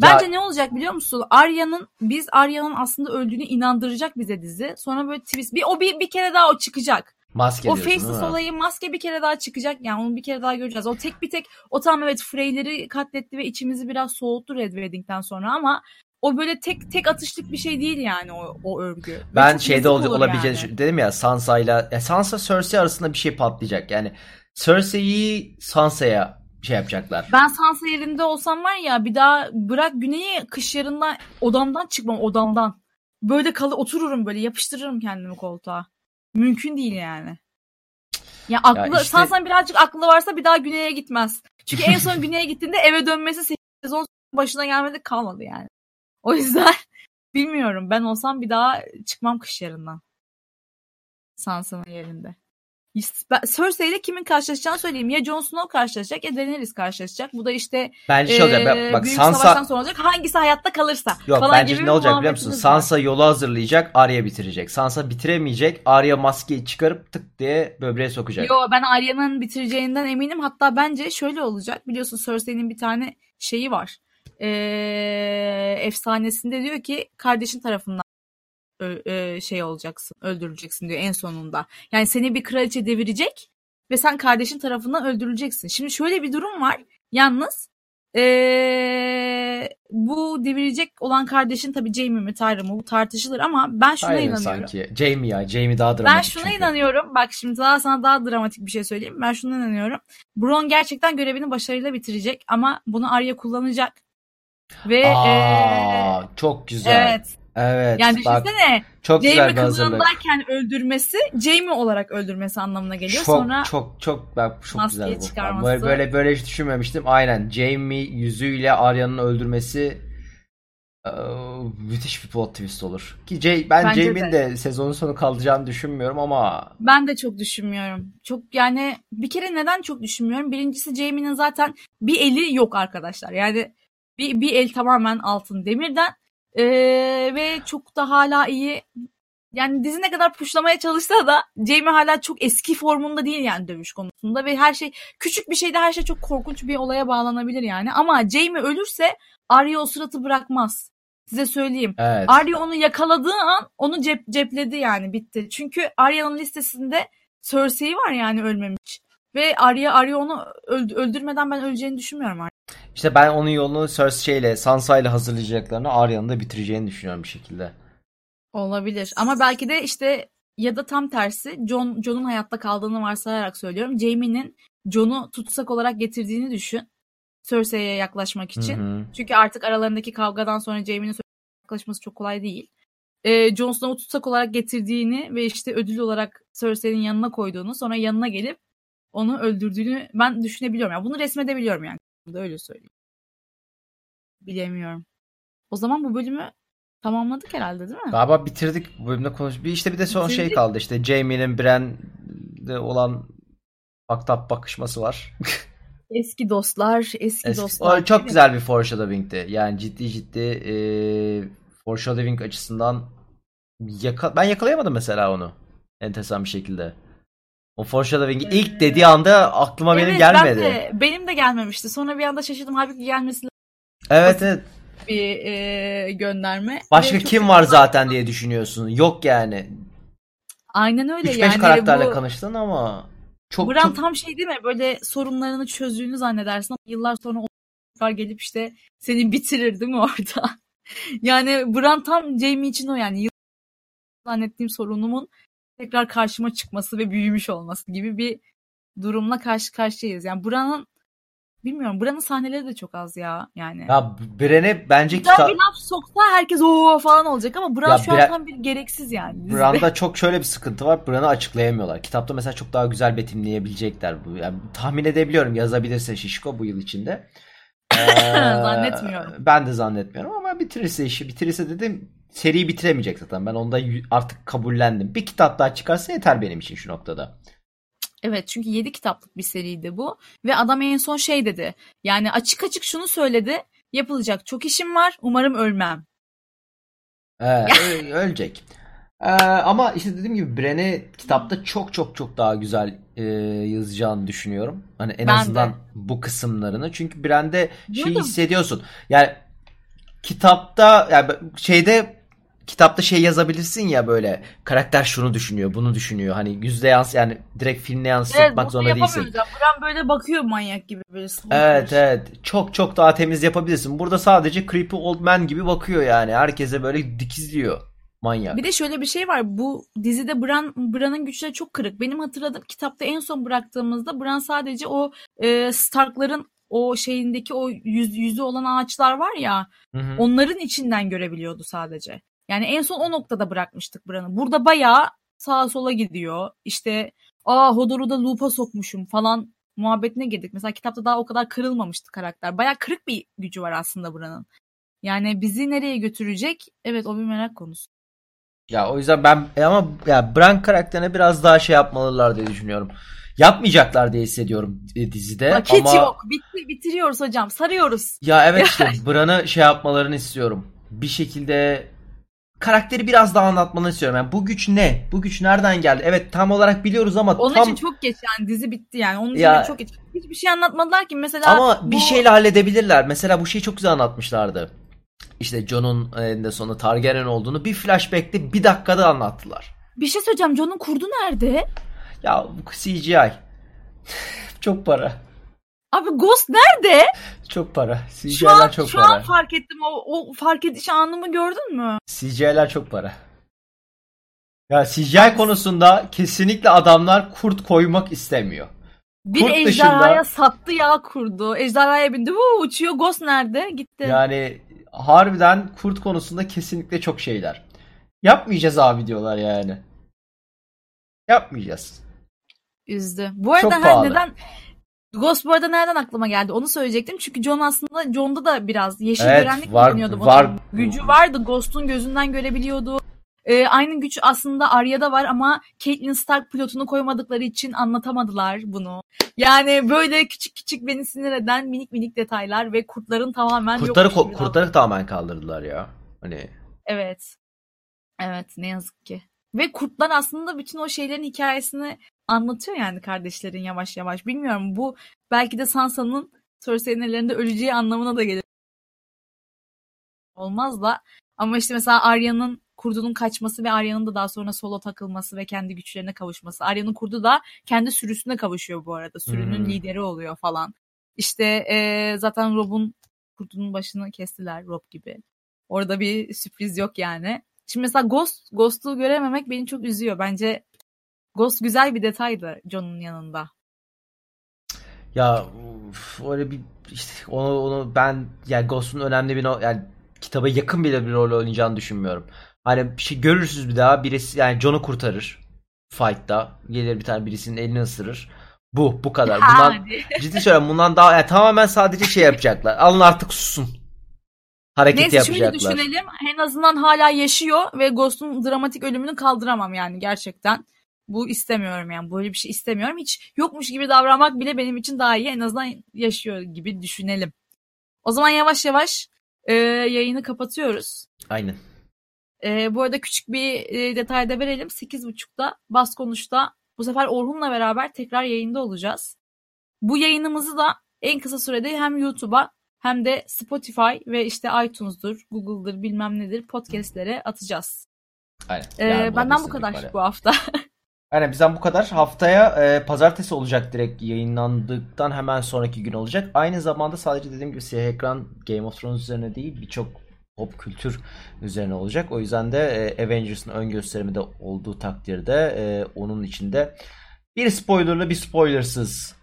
Bence ne olacak biliyor musun? Arya'nın biz Arya'nın aslında öldüğünü inandıracak bize dizi. Sonra böyle twist bir o bir, bir kere daha o çıkacak. Maske o faceless olayı maske bir kere daha çıkacak. Yani onu bir kere daha göreceğiz. O tek bir tek o tam evet Frey'leri katletti ve içimizi biraz soğuttu Red Wedding'den sonra ama o böyle tek tek atışlık bir şey değil yani o, o örgü. Ben şeyde olur olabileceğini yani. dedim ya Sansa'yla ya Sansa Cersei arasında bir şey patlayacak. Yani Cersei'yi Sansa'ya şey yapacaklar. Ben Sansa yerinde olsam var ya bir daha bırak güneyi kış yarından odamdan çıkmam odamdan. Böyle kalı otururum böyle yapıştırırım kendimi koltuğa. Mümkün değil yani. Ya aklı Ya işte- Sansa'nın birazcık aklı varsa bir daha güneye gitmez. Çünkü en son güneye gittiğinde eve dönmesi 8 sezon başına gelmedi kalmadı yani. O yüzden bilmiyorum ben olsam bir daha çıkmam kış yarından. Sansa'nın yerinde. Cersei ile kimin karşılaşacağını söyleyeyim. Ya Jon Snow karşılaşacak ya Daenerys karşılaşacak. Bu da işte Bence şey olacak. ee, Bak büyük Sansa savaştan sonra olacak. Hangisi hayatta kalırsa. Yok falan bence gibi ne olacak biliyor musun? var. Sansa yolu hazırlayacak, Arya bitirecek. Sansa bitiremeyecek, Arya maskeyi çıkarıp tık diye böbreğe sokacak. Yo ben Arya'nın bitireceğinden eminim. Hatta bence şöyle olacak. Biliyorsun Cersei'nin bir tane şeyi var. Ee, efsanesinde diyor ki kardeşin tarafından ö- şey olacaksın, öldürüleceksin diyor en sonunda. Yani seni bir kraliçe devirecek ve sen kardeşin tarafından öldürüleceksin. Şimdi şöyle bir durum var. Yalnız ee, bu devirecek olan kardeşin tabii Jaime mi Tyrion mu bu tartışılır ama ben şuna Hayır inanıyorum. sanki. Jamie ya. Jamie daha dramatik Ben şuna çünkü. inanıyorum. Bak şimdi daha sana daha dramatik bir şey söyleyeyim. Ben şuna inanıyorum. Bron gerçekten görevini başarıyla bitirecek ama bunu Arya kullanacak. Ve Aa, çok güzel. evet. Evet. Yani düşünsene çok güzel Jaime bir hazırlık. kılığındayken öldürmesi Jaime olarak öldürmesi anlamına geliyor. Çok Sonra çok çok bak çok güzel bu. çıkarması. Böyle böyle böyle hiç düşünmemiştim. Aynen. Jamie yüzüyle Arya'nın öldürmesi eee, müthiş bir plot twist olur. Ki Jay, ben Bence Jamie'nin de. sezonun sonu kalacağını düşünmüyorum ama ben de çok düşünmüyorum. Çok yani bir kere neden çok düşünmüyorum? Birincisi Jaime'nin zaten bir eli yok arkadaşlar. Yani bir, bir el tamamen altın demirden. Ee, ve çok da hala iyi. Yani dizi ne kadar puşlamaya çalışsa da Jaime hala çok eski formunda değil yani dövüş konusunda ve her şey küçük bir şeyde her şey çok korkunç bir olaya bağlanabilir yani. Ama Jaime ölürse Arya o suratı bırakmaz. Size söyleyeyim. evet. Arya onu yakaladığı an onu cep, cepledi yani bitti. Çünkü Arya'nın listesinde Cersei var yani ölmemiş. Ve Arya Arya onu öld- öldürmeden ben öleceğini düşünmüyorum Arya. İşte ben onun yolunu Cersei ile Sansa ile hazırlayacaklarını Arya'nın da bitireceğini düşünüyorum bir şekilde. Olabilir. Ama belki de işte ya da tam tersi Jon Jon'un hayatta kaldığını varsayarak söylüyorum. Jaime'nin Jon'u tutsak olarak getirdiğini düşün. Cersei'ye yaklaşmak için. Hı hı. Çünkü artık aralarındaki kavgadan sonra Jaime'nin yaklaşması çok kolay değil. Ee, Jon Snow'u tutsak olarak getirdiğini ve işte ödül olarak Cersei'nin yanına koyduğunu sonra yanına gelip onu öldürdüğünü ben düşünebiliyorum. Yani bunu resmedebiliyorum yani. Da öyle söyleyeyim. Bilemiyorum. O zaman bu bölümü Tamamladık herhalde değil mi? Galiba bitirdik bu bölümde konuş. Bir işte bir de son şey Bitirdik. kaldı işte Jamie'nin Bran'de olan aktap bakışması var. Eski dostlar, eski, Eski- dostlar. O çok güzel bir foreshadowing'ti. Yani ciddi ciddi e, foreshadowing açısından yaka- ben yakalayamadım mesela onu. Enteresan bir şekilde. O foreshadowing'i ilk dediği anda aklıma benim Evet, gelmedi. Ben de, benim de gelmemişti. Sonra bir anda şaşırdım. Halbuki gelmesi Evet evet. bir e, gönderme. Başka Ve kim var zaten diye düşünüyorsun. Yok yani. Aynen öyle 3-5 yani. karakterle bu... konuştun ama çok Bran çok tam şey değil mi? Böyle sorunlarını çözdüğünü zannedersin ama yıllar sonra o tekrar gelip işte seni bitirir değil mi orada? yani Bran tam Jamie için o yani. Yıllar zannettiğim sorunumun tekrar karşıma çıkması ve büyümüş olması gibi bir durumla karşı karşıyayız. Yani Bran'ın bilmiyorum Bran'ın sahneleri de çok az ya yani. ya Bren'e bence Güzel kitap bir laf soksa herkes o falan olacak ama Bran Ya şu Bran- an tam bir gereksiz yani. dizide. Bran'da çok şöyle bir sıkıntı var. Bran'ı açıklayamıyorlar. Kitapta mesela çok daha güzel betimleyebilecekler bu. Yani tahmin edebiliyorum yazabilirse Şişko bu yıl içinde. Ee, Zannetmiyorum. Ben de zannetmiyorum ama bitirirse işi bitirirse dedim seriyi bitiremeyecek zaten. Ben onda artık kabullendim. Bir kitap daha çıkarsa yeter benim için şu noktada. Evet çünkü 7 kitaplık bir seriydi bu. Ve adam en son şey dedi. Yani açık açık şunu söyledi. Yapılacak çok işim var. Umarım ölmem. Ee, ölecek. Ee, ama işte dediğim gibi Bren'i kitapta çok çok çok daha güzel e, yazacağını düşünüyorum. Hani en Ben azından de. bu kısımlarını. Çünkü Bren'de şey hissediyorsun. Yani kitapta yani şeyde kitapta şey yazabilirsin ya böyle karakter şunu düşünüyor, bunu düşünüyor. Hani yüzde yans yani direkt filmle Evet yansıtmak bunu zorunda değilsin. ya. Bran böyle bakıyor manyak gibi böyle. Evet gibi. evet. Çok çok daha temiz yapabilirsin. Burada sadece creepy old man gibi bakıyor yani. Herkese böyle dikizliyor. Manyak. Bir de şöyle bir şey var. Bu dizide Bran Bran'ın güçleri çok kırık. Benim hatırladığım kitapta en son bıraktığımızda Bran sadece o e, Stark'ların o şeyindeki o yüz, yüzü olan ağaçlar var ya Hı hı. onların içinden görebiliyordu sadece. Yani en son o noktada bırakmıştık Bran'ı. Burada bayağı sağa sola gidiyor. İşte aa Hodor'u da loop'a sokmuşum falan muhabbetine girdik. Mesela kitapta daha o kadar kırılmamıştı karakter. Bayağı kırık bir gücü var aslında Bran'ın. Yani bizi nereye götürecek? Evet o bir merak konusu. Ya o yüzden ben e ama ya Bran karakterine biraz daha şey yapmalılar diye düşünüyorum. Yapmayacaklar diye hissediyorum e, dizide Vakit ama yok. Bitti, bitiriyoruz hocam. Sarıyoruz. ya evet işte Bran'ı şey yapmalarını istiyorum. Bir şekilde karakteri biraz daha anlatmanı istiyorum. Yani bu güç ne? Bu güç nereden geldi? Evet tam olarak biliyoruz ama Onun tam için çok geç yani dizi bitti yani. Onun için Ya- de çok geç. Hiçbir şey anlatmadılar ki mesela. Ama bu- bir şeyle halledebilirler. Mesela bu şeyi çok güzel anlatmışlardı. İşte Jon'un eninde sonunda Targaryen olduğunu bir flashback'te bir dakikada anlattılar. Bir şey söyleyeceğim. John'un kurdu nerede? Ya bu CGI. çok para. Abi Ghost nerede? Çok para. Şu CGI'ler an, çok şu para. an fark ettim. O, o fark ediş anımı gördün mü? CGI'ler çok para. Ya CGI konusunda kesinlikle adamlar kurt koymak istemiyor. Bir Kurt ejderhaya dışında- sattı ya kurdu. Ejderhaya bindi. Vuu, uçuyor. Ghost nerede? Gitti. Yani harbiden kurt konusunda kesinlikle çok şeyler. Yapmayacağız abi diyorlar yani. Yapmayacağız. Üzdü. Bu arada pahalı. neden Ghost bu arada nereden aklıma geldi? Onu söyleyecektim. Çünkü John aslında John'da da biraz yeşil Evet, görenlik var- kullanıyordu. var. Gücü vardı. Ghost'un gözünden görebiliyordu. Ee, aynı güç aslında Arya'da var ama Catelyn Stark pilotunu koymadıkları için anlatamadılar bunu. Yani böyle küçük küçük beni sinir eden minik minik detaylar ve kurtların tamamen Kurtları ko- kurtları tamamen kaldırdılar ya. Hani Evet. Evet ne yazık ki. Ve kurtlar aslında bütün o şeylerin hikayesini anlatıyor yani kardeşlerin yavaş yavaş. Bilmiyorum bu belki de Sansa'nın Cersei'nin ellerinde öleceği anlamına da gelir. Olmaz da. Ama işte mesela Arya'nın kurdunun kaçması ve Arya'nın da daha sonra solo takılması ve kendi güçlerine kavuşması. Arya'nın kurdu da kendi sürüsüne kavuşuyor bu arada. Sürünün Hmm. lideri oluyor falan. İşte eee, zaten Rob'un kurdunun başını kestiler Rob gibi. Orada bir sürpriz yok yani. Şimdi mesela Ghost, Ghost'u görememek beni çok üzüyor. Bence Ghost güzel bir detaydı John'un yanında. ya uf, öyle bir işte onu onu ben yani Ghost'un önemli bir yani kitaba yakın bile bir rol oynayacağını düşünmüyorum. Hani bir şey görürsüz bir daha birisi yani Jon'u kurtarır fight'ta. Gelir bir tane birisinin elini ısırır. Bu bu kadar. Bundan Hadi. ciddi söylüyorum bundan daha yani tamamen sadece şey yapacaklar. Alın artık susun. hareket Neyse yapacaklar. şöyle düşünelim. En azından hala yaşıyor ve Ghost'un dramatik ölümünü kaldıramam yani gerçekten. Bu istemiyorum yani. Böyle bir şey istemiyorum. Hiç yokmuş gibi davranmak bile benim için daha iyi. En azından yaşıyor gibi düşünelim. O zaman yavaş yavaş e, yayını kapatıyoruz. Aynen. E, bu arada küçük bir e, detay da verelim. 8.30'da Bas Konuş'ta bu sefer Orhun'la beraber tekrar yayında olacağız. Bu yayınımızı da en kısa sürede hem YouTube'a hem de Spotify ve işte iTunes'dur, Google'dır bilmem nedir podcastlere atacağız. Aynen. Ee, benden bu kadar bu hafta. Aynen bizden bu kadar. Haftaya e, pazartesi olacak direkt yayınlandıktan hemen sonraki gün olacak. Aynı zamanda sadece dediğim gibi siyah ekran Game of Thrones üzerine değil birçok pop kültür üzerine olacak. O yüzden de e, Avengers'ın ön gösterimi de olduğu takdirde e, onun içinde bir spoilerlı bir spoilersız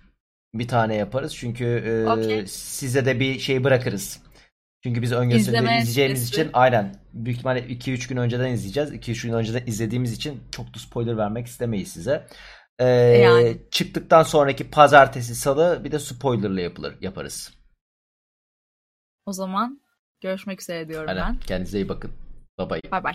bir tane yaparız. Çünkü e, Okey. size de bir şey bırakırız. Çünkü biz ön gösterimleri İzleme izleyeceğimiz süresi. için aynen büyük ihtimalle 2-3 gün önceden izleyeceğiz. 2-3 gün önceden izlediğimiz için çok da spoiler vermek istemeyiz size. Ee, Yani. Çıktıktan sonraki pazartesi salı bir de spoilerlı yapılır yaparız. o zaman görüşmek üzere diyorum Aynen. ben. Kendinize iyi bakın. Bye bye. Bay bay.